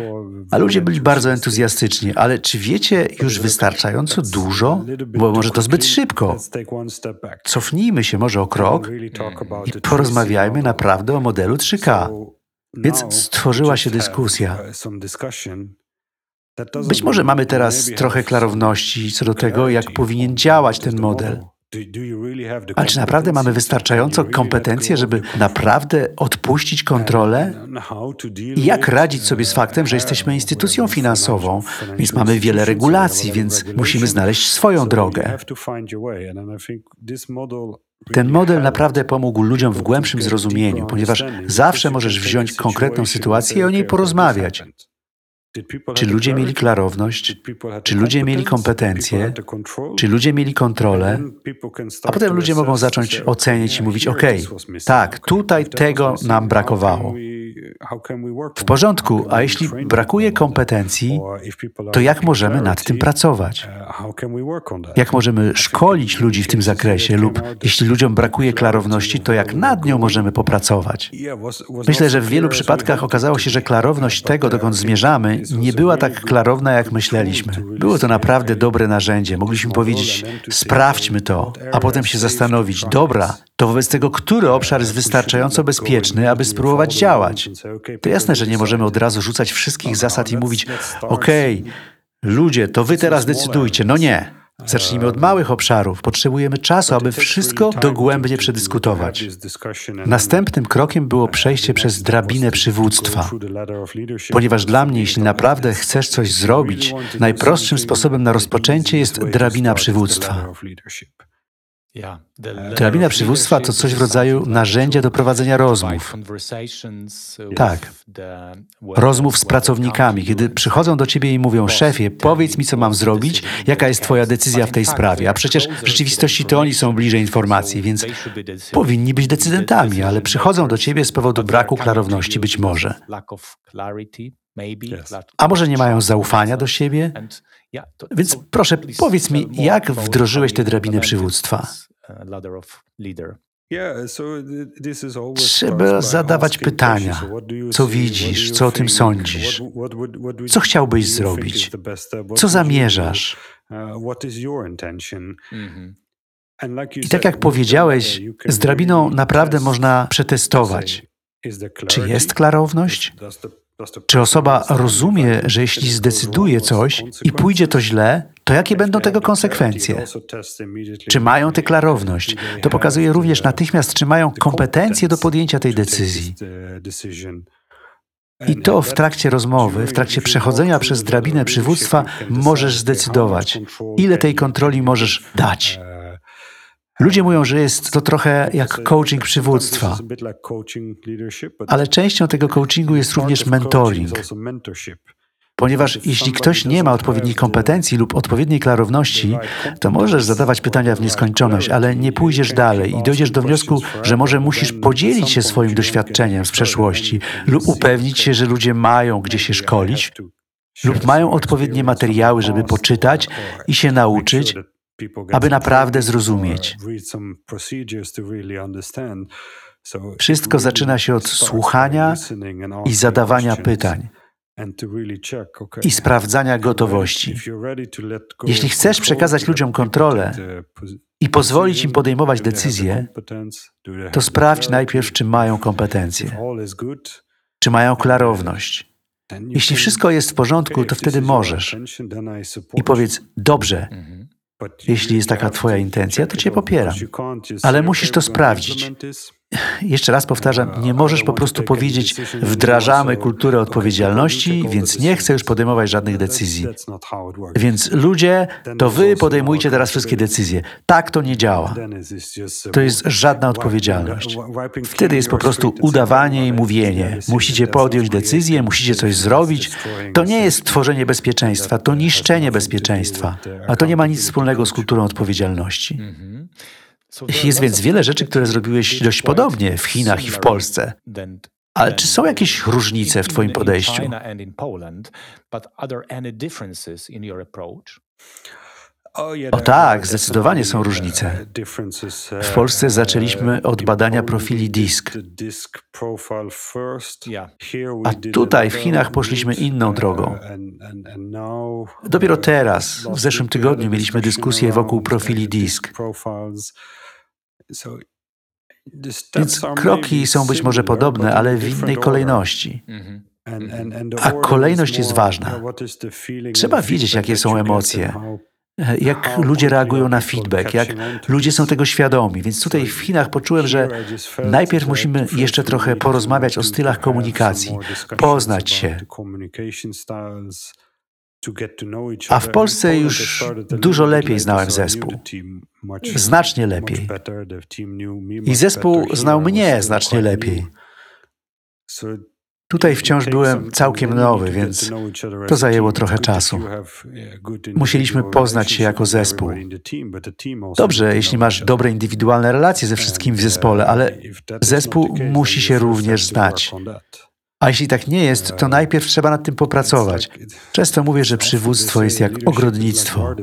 A ludzie byli bardzo entuzjastyczni, ale czy wiecie już wystarczająco dużo? Bo może to zbyt szybko. Cofnijmy się może o krok i porozmawiajmy naprawdę o modelu 3K. Więc stworzyła się dyskusja. Być może mamy teraz trochę klarowności co do tego, jak powinien działać ten model. Ale czy naprawdę mamy wystarczająco kompetencje, żeby naprawdę odpuścić kontrolę? I jak radzić sobie z faktem, że jesteśmy instytucją finansową, więc mamy wiele regulacji, więc musimy znaleźć swoją drogę? Ten model naprawdę pomógł ludziom w głębszym zrozumieniu, ponieważ zawsze możesz wziąć konkretną sytuację i o niej porozmawiać. Czy ludzie mieli klarowność? Czy ludzie mieli kompetencje? Czy ludzie mieli kontrolę? A potem ludzie mogą zacząć ocenić i mówić: OK, tak, tutaj tego nam brakowało. W porządku, a jeśli brakuje kompetencji, to jak możemy nad tym pracować? Jak możemy szkolić ludzi w tym zakresie, lub jeśli ludziom brakuje klarowności, to jak nad nią możemy popracować? Myślę, że w wielu przypadkach okazało się, że klarowność tego, dokąd zmierzamy, nie była tak klarowna, jak myśleliśmy. Było to naprawdę dobre narzędzie. Mogliśmy powiedzieć: sprawdźmy to, a potem się zastanowić: dobra, to wobec tego, który obszar jest wystarczająco bezpieczny, aby spróbować działać? To jasne, że nie możemy od razu rzucać wszystkich zasad i mówić: okej, ludzie, to wy teraz decydujcie. No nie. Zacznijmy od małych obszarów. Potrzebujemy czasu, aby wszystko dogłębnie przedyskutować. Następnym krokiem było przejście przez drabinę przywództwa. Ponieważ dla mnie, jeśli naprawdę chcesz coś zrobić, najprostszym sposobem na rozpoczęcie jest drabina przywództwa. Drabina przywództwa to coś w rodzaju narzędzia do prowadzenia rozmów. Tak, rozmów z pracownikami, kiedy przychodzą do ciebie i mówią: Szefie, powiedz mi, co mam zrobić, jaka jest Twoja decyzja w tej sprawie. A przecież w rzeczywistości to oni są bliżej informacji, więc powinni być decydentami, ale przychodzą do ciebie z powodu braku klarowności, być może. A może nie mają zaufania do siebie? Więc proszę, powiedz mi, jak wdrożyłeś tę drabinę przywództwa? Trzeba zadawać pytania. Co widzisz? Co o tym sądzisz? Co chciałbyś zrobić? Co zamierzasz? I tak jak powiedziałeś, z drabiną naprawdę można przetestować. Czy jest klarowność? Czy osoba rozumie, że jeśli zdecyduje coś i pójdzie to źle, to jakie będą tego konsekwencje? Czy mają tę klarowność? To pokazuje również natychmiast, czy mają kompetencje do podjęcia tej decyzji. I to w trakcie rozmowy, w trakcie przechodzenia przez drabinę przywództwa możesz zdecydować, ile tej kontroli możesz dać. Ludzie mówią, że jest to trochę jak coaching przywództwa, ale częścią tego coachingu jest również mentoring. Ponieważ jeśli ktoś nie ma odpowiednich kompetencji lub odpowiedniej klarowności, to możesz zadawać pytania w nieskończoność, ale nie pójdziesz dalej i dojdziesz do wniosku, że może musisz podzielić się swoim doświadczeniem z przeszłości lub upewnić się, że ludzie mają gdzie się szkolić lub mają odpowiednie materiały, żeby poczytać i się nauczyć, aby naprawdę zrozumieć. Wszystko zaczyna się od słuchania i zadawania pytań. i sprawdzania gotowości. Jeśli chcesz przekazać ludziom kontrolę i pozwolić im podejmować decyzje, to sprawdź najpierw, czy mają kompetencje, czy mają klarowność. Jeśli wszystko jest w porządku, to wtedy możesz. I powiedz, dobrze, jeśli jest taka Twoja intencja, to Cię popieram. Ale musisz to sprawdzić. Jeszcze raz powtarzam, nie możesz po prostu powiedzieć, wdrażamy kulturę odpowiedzialności, więc nie chcę już podejmować żadnych decyzji. Więc ludzie, to wy podejmujcie teraz wszystkie decyzje. Tak to nie działa. To jest żadna odpowiedzialność. Wtedy jest po prostu udawanie i mówienie. Musicie podjąć decyzję, musicie coś zrobić. To nie jest tworzenie bezpieczeństwa, to niszczenie bezpieczeństwa. A to nie ma nic wspólnego z kulturą odpowiedzialności. Jest więc wiele rzeczy, które zrobiłeś dość podobnie w Chinach i w Polsce. Ale czy są jakieś różnice w Twoim podejściu? O tak, zdecydowanie są różnice. W Polsce zaczęliśmy od badania profili disk. A tutaj w Chinach poszliśmy inną drogą. Dopiero teraz, w zeszłym tygodniu, mieliśmy dyskusję wokół profili disk. Więc kroki są być może podobne, ale w innej kolejności. A kolejność jest ważna. Trzeba wiedzieć, jakie są emocje, jak ludzie reagują na feedback, jak ludzie są tego świadomi. Więc tutaj w Chinach poczułem, że najpierw musimy jeszcze trochę porozmawiać o stylach komunikacji, poznać się. A w Polsce już dużo lepiej znałem zespół. Znacznie lepiej. I zespół znał mnie znacznie lepiej. Tutaj wciąż byłem całkiem nowy, więc to zajęło trochę czasu. Musieliśmy poznać się jako zespół. Dobrze, jeśli masz dobre indywidualne relacje ze wszystkimi w zespole, ale zespół musi się również znać. A jeśli tak nie jest, to najpierw trzeba nad tym popracować. Często mówię, że przywództwo jest jak ogrodnictwo.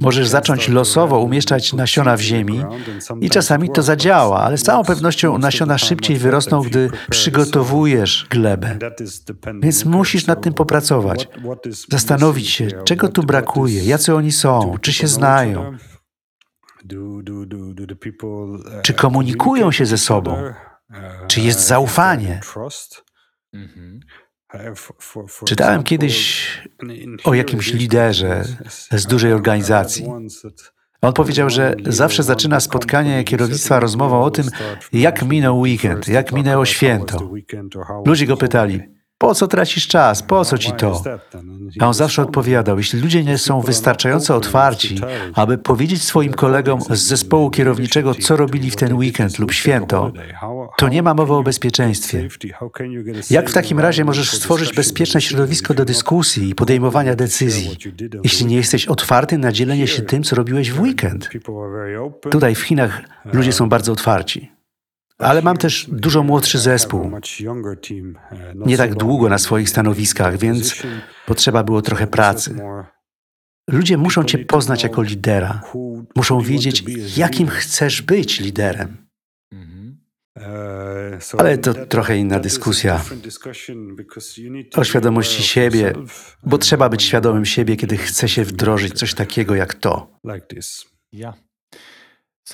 Możesz zacząć losowo umieszczać nasiona w ziemi i czasami to zadziała, ale z całą pewnością nasiona szybciej wyrosną, gdy przygotowujesz glebę. Więc musisz nad tym popracować. Zastanowić się, czego tu brakuje, jacy oni są, czy się znają. Czy komunikują się ze sobą? Czy jest zaufanie? Czytałem kiedyś o jakimś liderze z dużej organizacji. On powiedział, że zawsze zaczyna spotkanie kierownictwa rozmową o tym, jak minął weekend, jak minęło święto. Ludzie go pytali, po co tracisz czas? Po co ci to? A on zawsze odpowiadał: Jeśli ludzie nie są wystarczająco otwarci, aby powiedzieć swoim kolegom z zespołu kierowniczego, co robili w ten weekend lub święto, to nie ma mowy o bezpieczeństwie. Jak w takim razie możesz stworzyć bezpieczne środowisko do dyskusji i podejmowania decyzji, jeśli nie jesteś otwarty na dzielenie się tym, co robiłeś w weekend? Tutaj w Chinach ludzie są bardzo otwarci. Ale mam też dużo młodszy zespół. Nie tak długo na swoich stanowiskach, więc potrzeba było trochę pracy. Ludzie muszą Cię poznać jako lidera. Muszą wiedzieć, jakim chcesz być liderem. Ale to trochę inna dyskusja o świadomości siebie, bo trzeba być świadomym siebie, kiedy chce się wdrożyć coś takiego jak to.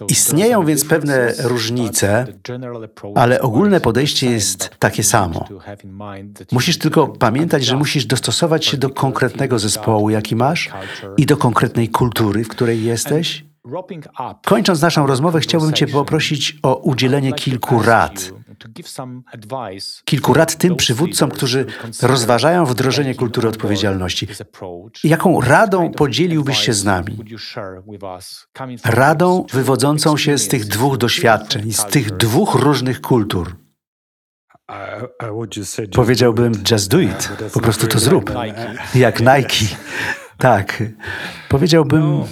Istnieją więc pewne różnice, ale ogólne podejście jest takie samo. Musisz tylko pamiętać, że musisz dostosować się do konkretnego zespołu, jaki masz, i do konkretnej kultury, w której jesteś. Kończąc naszą rozmowę, chciałbym Cię poprosić o udzielenie kilku rad. Kilku rad tym przywódcom, którzy rozważają wdrożenie kultury odpowiedzialności. Jaką radą podzieliłbyś się z nami? Radą wywodzącą się z tych dwóch doświadczeń, z tych dwóch różnych kultur. Powiedziałbym, just do it. Po prostu to zrób. Jak Nike. Tak. Powiedziałbym,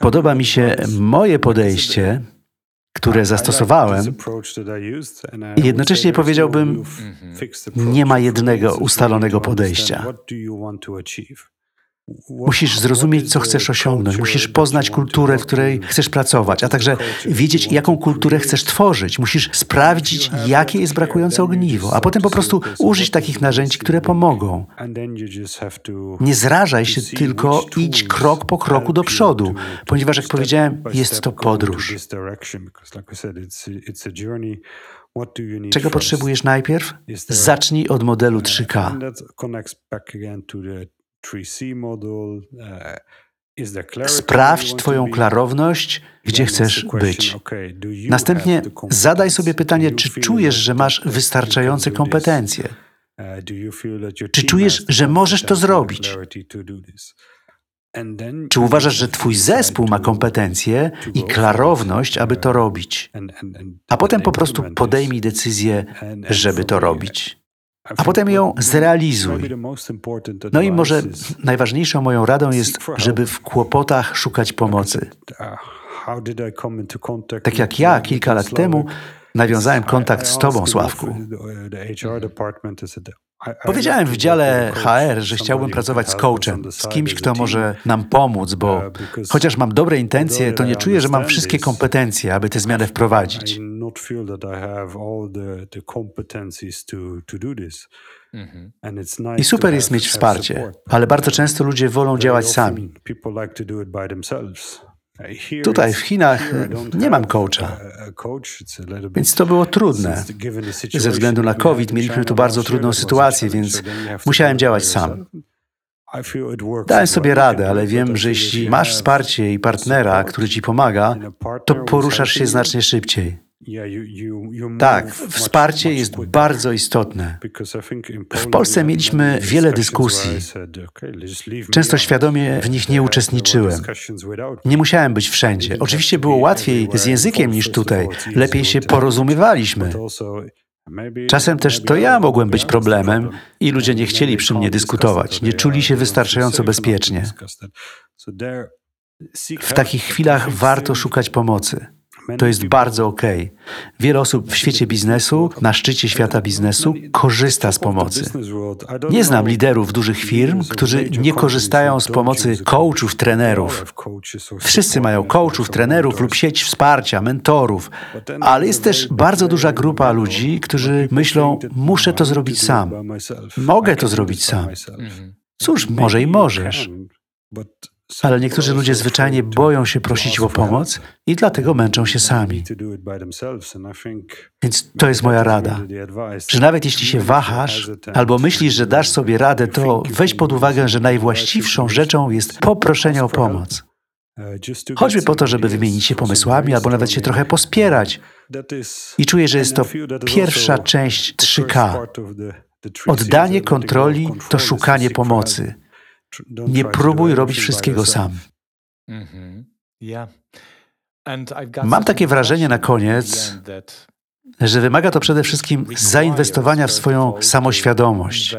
podoba mi się moje podejście, które zastosowałem, i jednocześnie powiedziałbym, nie ma jednego ustalonego podejścia. Musisz zrozumieć, co chcesz osiągnąć, musisz poznać kulturę, w której chcesz pracować, a także wiedzieć, jaką kulturę chcesz tworzyć. Musisz sprawdzić, jakie jest brakujące ogniwo, a potem po prostu użyć takich narzędzi, które pomogą. Nie zrażaj się, tylko idź krok po kroku do przodu, ponieważ, jak powiedziałem, jest to podróż. Czego potrzebujesz najpierw? Zacznij od modelu 3K. Sprawdź Twoją klarowność, gdzie chcesz być. Następnie zadaj sobie pytanie, czy czujesz, że masz wystarczające kompetencje? Czy czujesz, że możesz to zrobić? Czy uważasz, że Twój zespół ma kompetencje i klarowność, aby to robić? A potem po prostu podejmij decyzję, żeby to robić. A potem ją zrealizuj. No i może najważniejszą moją radą jest, żeby w kłopotach szukać pomocy. Tak jak ja kilka lat temu nawiązałem kontakt z Tobą, Sławku. Powiedziałem w dziale HR, że chciałbym pracować z coachem, z kimś, kto może nam pomóc, bo chociaż mam dobre intencje, to nie czuję, że mam wszystkie kompetencje, aby tę zmianę wprowadzić. I super jest mieć wsparcie, ale bardzo często ludzie wolą działać sami. Tutaj w Chinach nie mam coacha, więc to było trudne. Ze względu na COVID mieliśmy tu bardzo trudną sytuację, więc musiałem działać sam. Dałem sobie radę, ale wiem, że jeśli masz wsparcie i partnera, który ci pomaga, to poruszasz się znacznie szybciej. Tak, wsparcie jest bardzo istotne. W Polsce mieliśmy wiele dyskusji. Często świadomie w nich nie uczestniczyłem. Nie musiałem być wszędzie. Oczywiście było łatwiej z językiem niż tutaj. Lepiej się porozumiewaliśmy. Czasem też to ja mogłem być problemem i ludzie nie chcieli przy mnie dyskutować, nie czuli się wystarczająco bezpiecznie. W takich chwilach warto szukać pomocy. To jest bardzo okej. Wiele osób w świecie biznesu, na szczycie świata biznesu, korzysta z pomocy. Nie znam liderów dużych firm, którzy nie korzystają z pomocy coachów, trenerów. Wszyscy mają coachów, trenerów lub sieć wsparcia, mentorów, ale jest też bardzo duża grupa ludzi, którzy myślą, muszę to zrobić sam. Mogę to zrobić sam. Cóż, może i możesz. Ale niektórzy ludzie zwyczajnie boją się prosić o pomoc i dlatego męczą się sami. Więc to jest moja rada, że nawet jeśli się wahasz albo myślisz, że dasz sobie radę, to weź pod uwagę, że najwłaściwszą rzeczą jest poproszenie o pomoc. Choćby po to, żeby wymienić się pomysłami albo nawet się trochę pospierać. I czuję, że jest to pierwsza część 3K. Oddanie kontroli to szukanie pomocy. Nie próbuj robić wszystkiego sam. Mhm. Mam takie wrażenie na koniec, że wymaga to przede wszystkim zainwestowania w swoją samoświadomość.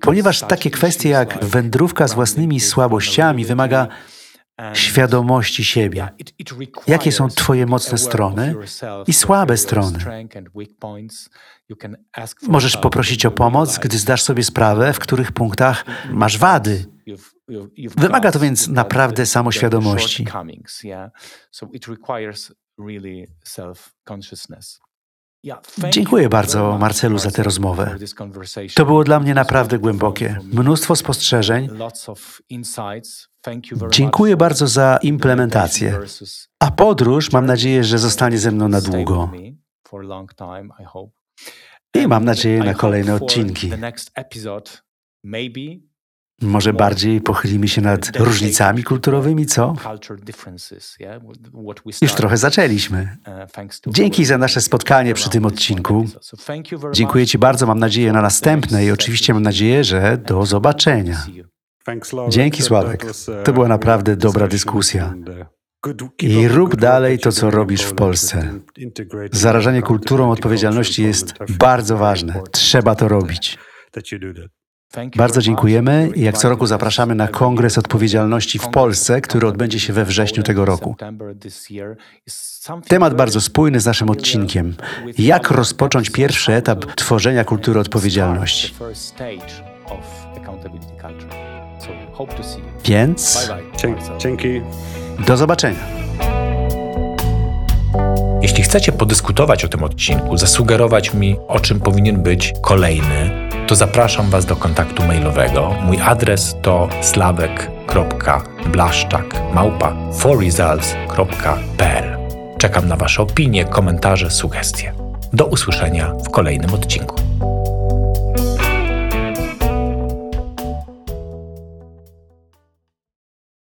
Ponieważ takie kwestie jak wędrówka z własnymi słabościami wymaga świadomości siebie. Jakie są Twoje mocne strony i słabe strony? Możesz poprosić o pomoc, gdy zdasz sobie sprawę, w których punktach masz wady. Wymaga to więc naprawdę samoświadomości. Dziękuję bardzo, Marcelu, za tę rozmowę. To było dla mnie naprawdę głębokie. Mnóstwo spostrzeżeń. Dziękuję bardzo za implementację. A podróż mam nadzieję, że zostanie ze mną na długo. I mam nadzieję na kolejne odcinki. Może bardziej pochylimy się nad różnicami kulturowymi, co? Już trochę zaczęliśmy. Dzięki za nasze spotkanie przy tym odcinku. Dziękuję Ci bardzo, mam nadzieję na następne i oczywiście mam nadzieję, że do zobaczenia. Dzięki Sławek. To była naprawdę dobra dyskusja. I rób dalej to, co robisz w Polsce. Zarażanie kulturą odpowiedzialności jest bardzo ważne. Trzeba to robić. Bardzo dziękujemy i jak co roku zapraszamy na Kongres Odpowiedzialności w Polsce, który odbędzie się we wrześniu tego roku. Temat bardzo spójny z naszym odcinkiem. Jak rozpocząć pierwszy etap tworzenia kultury odpowiedzialności? Więc Dzięki. do zobaczenia. Jeśli chcecie podyskutować o tym odcinku, zasugerować mi, o czym powinien być kolejny, to zapraszam Was do kontaktu mailowego. Mój adres to slawek.blaszczak małpa forresults.pl Czekam na Wasze opinie, komentarze, sugestie. Do usłyszenia w kolejnym odcinku.